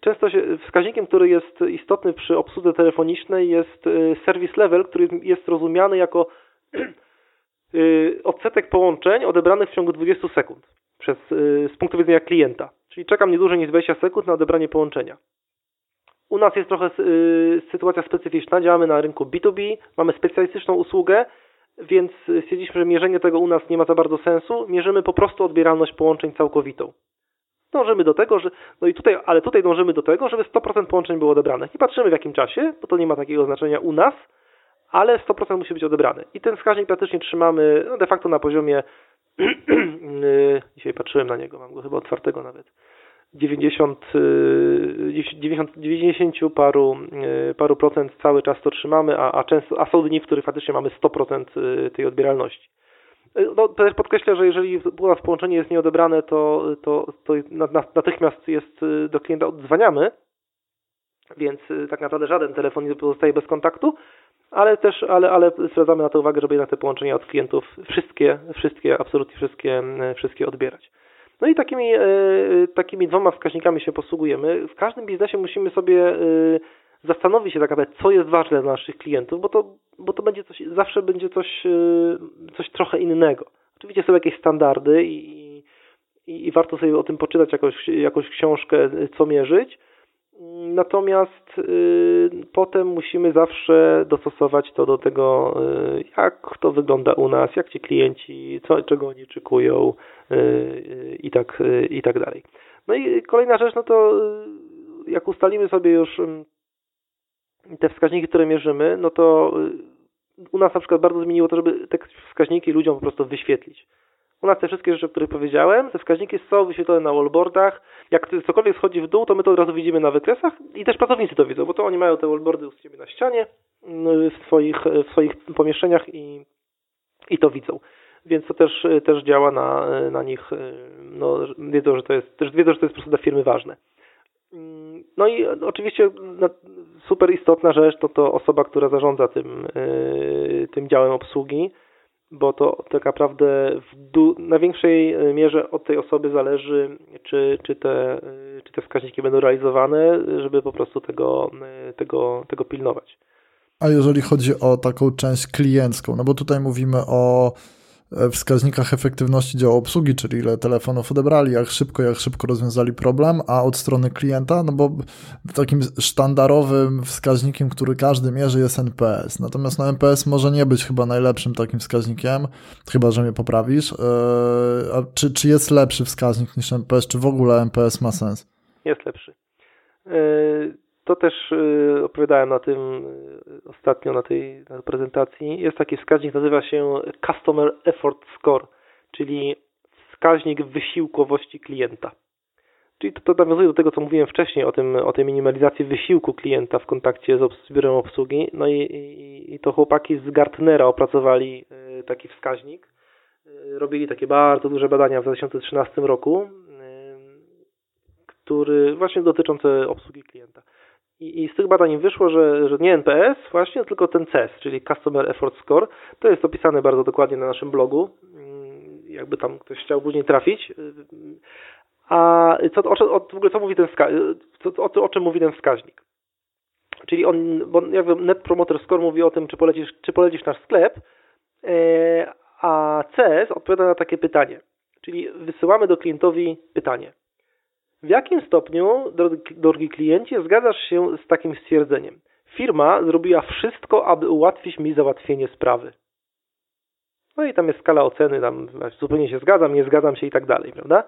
[SPEAKER 2] często się, wskaźnikiem, który jest istotny przy obsłudze telefonicznej jest service level, który jest rozumiany jako odsetek połączeń odebranych w ciągu 20 sekund przez, z punktu widzenia klienta. Czyli czekam nie dłużej niż 20 sekund na odebranie połączenia. U nas jest trochę y, sytuacja specyficzna. Działamy na rynku B2B, mamy specjalistyczną usługę, więc stwierdziliśmy, że mierzenie tego u nas nie ma za bardzo sensu. Mierzymy po prostu odbieralność połączeń całkowitą. Dążymy do tego, że, no i tutaj, ale tutaj dążymy do tego, żeby 100% połączeń było odebrane. Nie patrzymy w jakim czasie, bo to nie ma takiego znaczenia u nas, ale 100% musi być odebrane. I ten wskaźnik praktycznie trzymamy no de facto na poziomie, dzisiaj patrzyłem na niego, mam go chyba otwartego nawet, 90, 90, 90 paru, y, paru procent cały czas to trzymamy, a, a, często, a są dni, w których faktycznie mamy 100% y, tej odbieralności. Y, no, też podkreślę, że jeżeli u nas połączenie jest nieodebrane, to, to, to natychmiast jest do klienta odzwaniamy, więc tak naprawdę żaden telefon nie pozostaje bez kontaktu, ale też, ale, ale zwracamy na to uwagę, żeby jednak te połączenia od klientów wszystkie, wszystkie, absolutnie wszystkie, wszystkie odbierać. No i takimi, e, takimi dwoma wskaźnikami się posługujemy. W każdym biznesie musimy sobie e, zastanowić się tak naprawdę, co jest ważne dla naszych klientów, bo to, bo to będzie coś, zawsze będzie coś, e, coś trochę innego. Oczywiście są jakieś standardy i, i, i warto sobie o tym poczytać jakąś, jakąś książkę, co mierzyć, Natomiast y, potem musimy zawsze dostosować to do tego, y, jak to wygląda u nas, jak ci klienci, co, czego oni oczekują y, i tak, i tak dalej. No i kolejna rzecz, no to jak ustalimy sobie już te wskaźniki, które mierzymy, no to u nas na przykład bardzo zmieniło to, żeby te wskaźniki ludziom po prostu wyświetlić. U nas te wszystkie rzeczy, o których powiedziałem, te wskaźniki są wyświetlone na wallboardach. Jak cokolwiek schodzi w dół, to my to od razu widzimy na wykresach i też pracownicy to widzą, bo to oni mają te wallboardy u siebie na ścianie no, w swoich, w swoich pomieszczeniach i, i to widzą. Więc to też, też działa na, na nich, no, wiedzą, że to jest, też wiedzą, że to jest po prostu dla firmy ważne. No i oczywiście super istotna rzecz to to osoba, która zarządza tym, tym działem obsługi bo to tak naprawdę w na większej e, mierze od tej osoby zależy, czy, czy, te, e, czy te wskaźniki będą realizowane, żeby po prostu tego, e, tego, tego pilnować.
[SPEAKER 1] A jeżeli chodzi o taką część kliencką, no bo tutaj mówimy o wskaźnikach efektywności działu obsługi, czyli ile telefonów odebrali, jak szybko, jak szybko rozwiązali problem, a od strony klienta, no bo takim sztandarowym wskaźnikiem, który każdy mierzy jest NPS. Natomiast no, NPS może nie być chyba najlepszym takim wskaźnikiem, chyba, że mnie poprawisz. A czy, czy jest lepszy wskaźnik niż NPS, czy w ogóle NPS ma sens?
[SPEAKER 2] Jest lepszy. Eee to też y, opowiadałem na tym y, ostatnio na tej, prezentacji. Jest taki wskaźnik, nazywa się Customer Effort Score, czyli wskaźnik wysiłkowości klienta. Czyli to, to nawiązuje do tego, co mówiłem wcześniej o, tym, o tej minimalizacji wysiłku klienta w kontakcie z, z biurem obsługi. No i, i, i to chłopaki z Gartnera opracowali y, taki wskaźnik. Robili takie bardzo duże badania w 2013 roku, który właśnie dotyczące obsługi klienta. I, z tych badań wyszło, że, że nie NPS właśnie, tylko ten CES, czyli Customer Effort Score. To jest opisane bardzo dokładnie na naszym blogu, mm, jakby tam ktoś chciał później trafić. A co, o, o, w ogóle co mówi ten co, o, o czym mówi ten wskaźnik? Czyli on, bo jakby Net Promoter Score mówi o tym, czy polecisz, czy polecisz nasz sklep, e, a CES odpowiada na takie pytanie. Czyli wysyłamy do klientowi pytanie. W jakim stopniu, drogi klienci, zgadzasz się z takim stwierdzeniem? Firma zrobiła wszystko, aby ułatwić mi załatwienie sprawy. No i tam jest skala oceny, tam zupełnie się zgadzam, nie zgadzam się i tak dalej, prawda?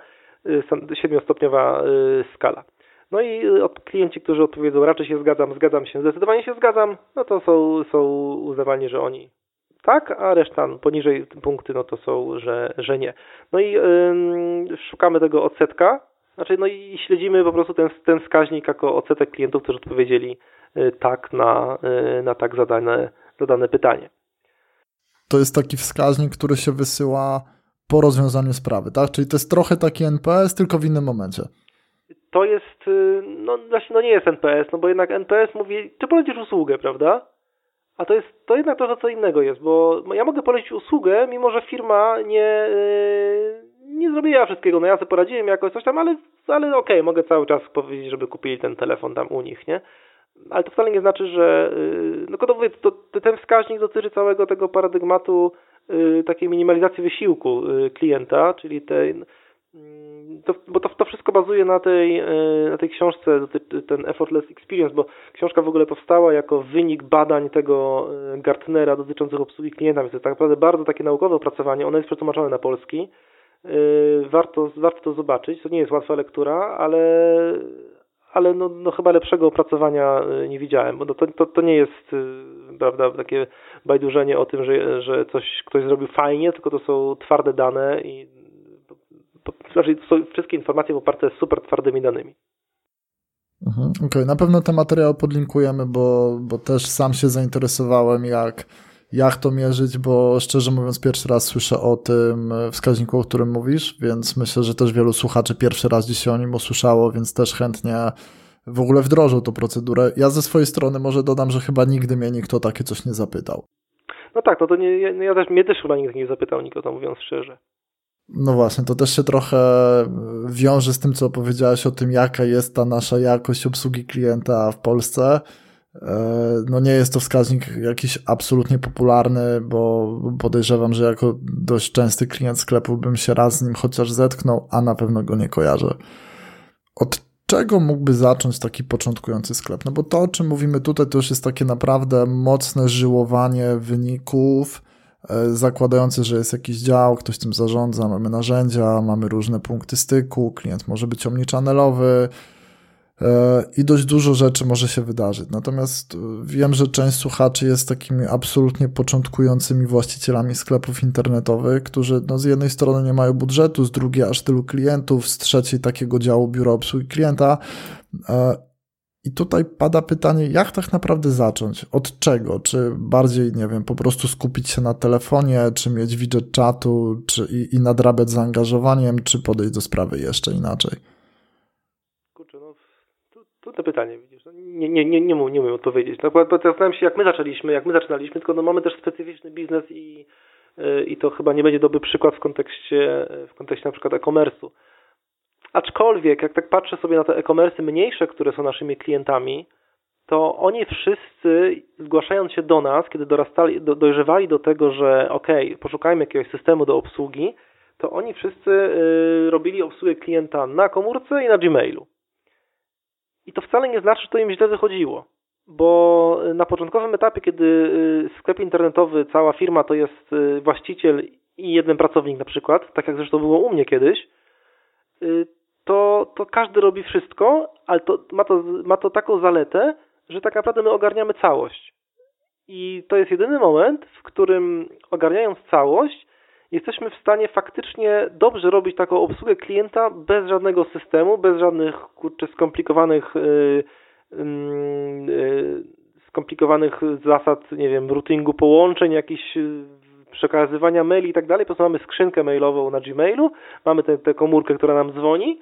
[SPEAKER 2] Y, siedmiostopniowa y, skala. No i y, klienci, którzy odpowiedzą raczej się zgadzam, zgadzam się, zdecydowanie się zgadzam, no to są, są uznawani, że oni tak, a reszta poniżej punkty, no to są, że, że nie. No i yy, szukamy tego odsetka, Znaczy, no i śledzimy po prostu ten, ten wskaźnik jako odsetek klientów, którzy odpowiedzieli tak na, na tak zadane, zadane pytanie.
[SPEAKER 1] To jest taki wskaźnik, który się wysyła po rozwiązaniu sprawy, tak? Czyli to jest trochę taki NPS, tylko w innym momencie.
[SPEAKER 2] To jest, y, no właśnie, no nie jest NPS, no bo jednak NPS mówi, ty polecisz usługę, prawda? A to jest, to jednak trochę co innego jest, bo ja mogę polecić usługę, mimo że firma nie, y, nie zrobiła wszystkiego, no ja sobie poradziłem jakoś coś tam, ale, ale okej, okay, mogę cały czas powiedzieć, żeby kupili ten telefon tam u nich, nie? Ale to wcale nie znaczy, że, y, no to, to, ten wskaźnik dotyczy całego tego paradygmatu Y, takiej minimalizacji wysiłku y, klienta, czyli tej, mm, to, bo to, to wszystko bazuje na tej, na tej książce, ten Effortless Experience, bo książka w ogóle powstała jako wynik badań tego Gartnera dotyczących obsługi klienta, więc to jest tak naprawdę bardzo takie naukowe opracowanie, ono jest przetłumaczone na polski. Warto, warto to zobaczyć, to nie jest łatwa lektura, ale, ale no, no chyba lepszego opracowania y, nie widziałem, bo to, to, to nie jest y, prawda, takie bajdurzenie o tym, że, że coś ktoś zrobił fajnie, tylko to są twarde dane i znaczy są wszystkie informacje poparte super twardymi danymi.
[SPEAKER 1] Mhm, Okej, okay. na pewno te materiały podlinkujemy, bo, bo też sam się zainteresowałem, jak jak to mierzyć, bo szczerze mówiąc pierwszy raz słyszę o tym wskaźniku, o którym mówisz, więc myślę, że też wielu słuchaczy pierwszy raz dzisiaj o nim usłyszało, więc też chętnie w ogóle wdrożył tą procedurę. Ja ze swojej strony może dodam, że chyba nigdy mnie nikt o takie coś nie zapytał.
[SPEAKER 2] No tak, no to nie, ja, ja też, mnie też chyba nikt nie zapytał, nikt o to mówiąc szczerze.
[SPEAKER 1] No właśnie, to też się trochę wiąże z tym, co opowiedziałeś o tym, jaka jest ta nasza jakość obsługi klienta w Polsce. E, no nie jest to wskaźnik jakiś absolutnie popularny, bo podejrzewam, że jako dość częsty klient sklepu bym się raz z nim chociaż zetknął, a na pewno go nie kojarzę. Od czego mógłby zacząć taki początkujący sklep? No bo to, o czym mówimy tutaj, to już jest takie naprawdę mocne żyłowanie wyników, e, zakładające, że jest jakiś dział, ktoś tym zarządza, mamy narzędzia, mamy różne punkty styku, klient może być omnichannelowy, E, i dość dużo rzeczy może się wydarzyć. Natomiast e, wiem, że część słuchaczy jest takimi absolutnie początkującymi właścicielami sklepów internetowych, którzy no, z jednej strony nie mają budżetu, z drugiej aż tylu klientów, z trzeciej takiego działu biura obsługi klienta. E, I tutaj pada pytanie, jak tak naprawdę zacząć? Od czego? Czy bardziej, nie wiem, po prostu skupić się na telefonie, czy mieć widget czatu, czy i, i nadrabiać zaangażowaniem, czy podejść do sprawy jeszcze inaczej?
[SPEAKER 2] Trudne pytanie, widzisz. No, nie, nie, nie, nie, nie umiem odpowiedzieć. No, zastanawiam się, jak my zaczęliśmy, jak my zaczynaliśmy, tylko no, mamy też specyficzny biznes i, y, i to chyba nie będzie dobry przykład w kontekście, w kontekście na przykład e-commerce'u. Aczkolwiek, jak tak patrzę sobie na te e-commerce'y mniejsze, które są naszymi klientami, to oni wszyscy, zgłaszając się do nas, kiedy dorastali, do, dojrzewali do tego, że ok, poszukajmy jakiegoś systemu do obsługi, to oni wszyscy y, robili obsługę klienta na komórce i na Gmailu. I to wcale nie znaczy, że to im źle wychodziło, bo na początkowym etapie, kiedy y, sklep internetowy, cała firma to jest y, właściciel i jeden pracownik na przykład, tak jak zresztą było u mnie kiedyś, y, to, to każdy robi wszystko, ale to, ma, to, ma to taką zaletę, że tak naprawdę my ogarniamy całość. I to jest jedyny moment, w którym ogarniając całość, jesteśmy w stanie faktycznie dobrze robić taką obsługę klienta bez żadnego systemu, bez żadnych kurczę skomplikowanych yy, yy, skomplikowanych zasad, nie wiem, routingu połączeń, jakichś y, przekazywania maili i tak dalej. Po prostu mamy skrzynkę mailową na Gmailu, mamy tę komórkę, która nam dzwoni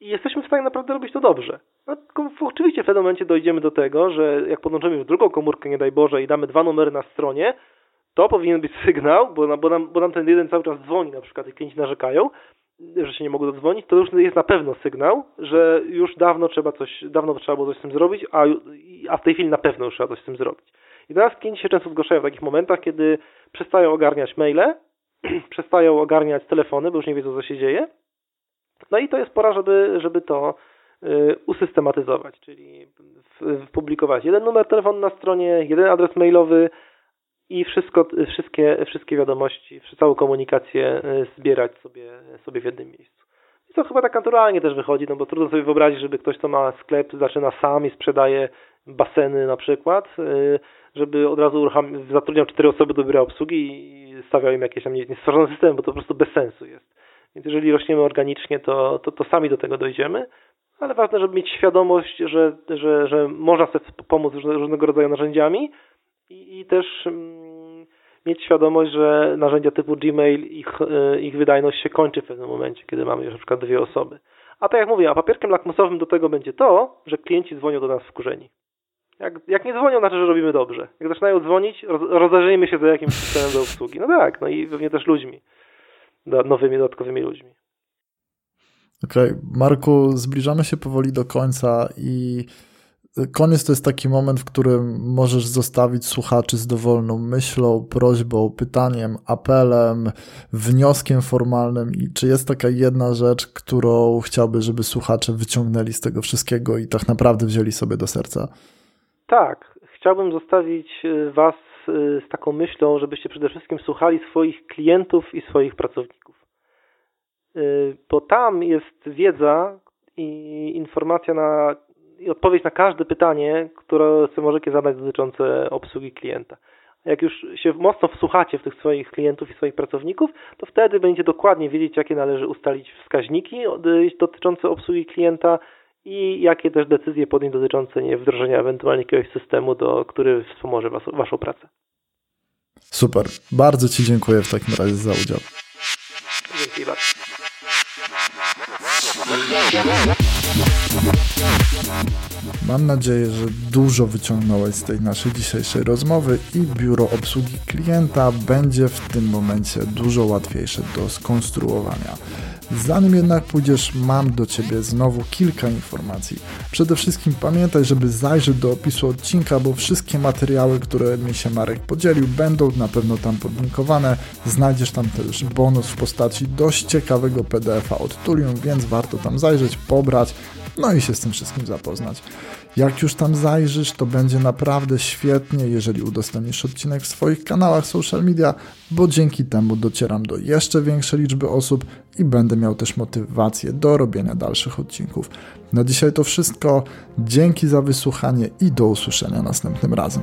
[SPEAKER 2] i jesteśmy w stanie naprawdę robić to dobrze. No, oczywiście w pewnym momencie dojdziemy do tego, że jak podłączymy w drugą komórkę, nie daj Boże, i damy dwa numery na stronie, to powinien być sygnał, bo, bo, nam, bo nam ten jeden cały czas dzwoni, na przykład i klienci narzekają, że się nie mogą dodzwonić, to już jest na pewno sygnał, że już dawno trzeba coś, dawno trzeba było coś z tym zrobić, a, a w tej chwili na pewno już trzeba coś z tym zrobić. I teraz klienci się często zgłaszają w takich momentach, kiedy przestają ogarniać maile, przestają ogarniać telefony, bo już nie wiedzą, co się dzieje. No i to jest pora, żeby, żeby to y, usystematyzować, czyli wpublikować jeden numer telefonu na stronie, jeden adres mailowy, i wszystko, wszystkie, wszystkie wiadomości, całą komunikację e, zbierać sobie, sobie w jednym miejscu. I to chyba tak naturalnie też wychodzi, no bo trudno sobie wyobrazić, żeby ktoś, kto ma sklep, zaczyna sam i sprzedaje baseny na przykład, e, żeby od razu zatrudniał cztery osoby do biura obsługi i stawiał im jakieś tam niestworzone systemy, bo to po prostu bez sensu jest. Więc jeżeli rośniemy organicznie, to, to, to sami do tego dojdziemy, ale ważne, żeby mieć świadomość, że, że, że można sobie pomóc różnego rodzaju narzędziami i, i też mm, mieć świadomość, że narzędzia typu Gmail, ich, e, ich wydajność się kończy w pewnym momencie, kiedy mamy już na przykład dwie osoby. A tak jak mówię, a papierkiem lakmusowym do tego będzie to, że klienci dzwonią do nas wkurzeni. Jak, jak nie dzwonią, znaczy, że robimy dobrze. Jak zaczynają dzwonić, roz, rozejrzyjmy się za jakimś systemem do obsługi. No tak, no i pewnie też ludźmi. Do, nowymi, dodatkowymi ludźmi.
[SPEAKER 1] Okej, okay. Marku, zbliżamy się powoli do końca i koniec to jest taki moment, w którym możesz zostawić słuchaczy z dowolną myślą, prośbą, pytaniem, apelem, wnioskiem formalnym. I czy jest taka jedna rzecz, którą chciałby, żeby słuchacze wyciągnęli z tego wszystkiego i tak naprawdę wzięli sobie do serca?
[SPEAKER 2] Tak, chciałbym zostawić y, Was y, z taką myślą, żebyście przede wszystkim słuchali swoich klientów i swoich pracowników. Y, bo tam jest wiedza i informacja na, i odpowiedź na każde pytanie, które sobie możecie zadać dotyczące obsługi klienta. Jak już się mocno wsłuchacie w tych swoich klientów i swoich pracowników, to wtedy będziecie dokładnie wiedzieć, jakie należy ustalić wskaźniki dotyczące obsługi klienta, i jakie też decyzje podjąć dotyczące nie, wdrożenia ewentualnie jakiegoś systemu, do, który wspomoże was, Waszą pracę.
[SPEAKER 1] Super. Bardzo Ci dziękuję w takim razie za udział.
[SPEAKER 2] Dzięki bardzo.
[SPEAKER 1] Mam nadzieję, że dużo wyciągnąłeś z tej naszej dzisiejszej rozmowy i biuro obsługi klienta będzie w tym momencie dużo łatwiejsze do skonstruowania. Zanim jednak pójdziesz, mam do Ciebie znowu kilka informacji. Przede wszystkim pamiętaj, żeby zajrzeć do opisu odcinka, bo wszystkie materiały, które mi się Marek podzielił, będą na pewno tam podlinkowane. Znajdziesz tam też bonus w postaci dość ciekawego PDF-a od Tulium, więc warto tam zajrzeć, pobrać, no i się z tym wszystkim zapoznać. Jak już tam zajrzysz, to będzie naprawdę świetnie, jeżeli udostępnisz odcinek w swoich kanałach social media, bo dzięki temu docieram do jeszcze większej liczby osób i będę miał też motywację do robienia dalszych odcinków. Na dzisiaj to wszystko. Dzięki za wysłuchanie i do usłyszenia następnym razem.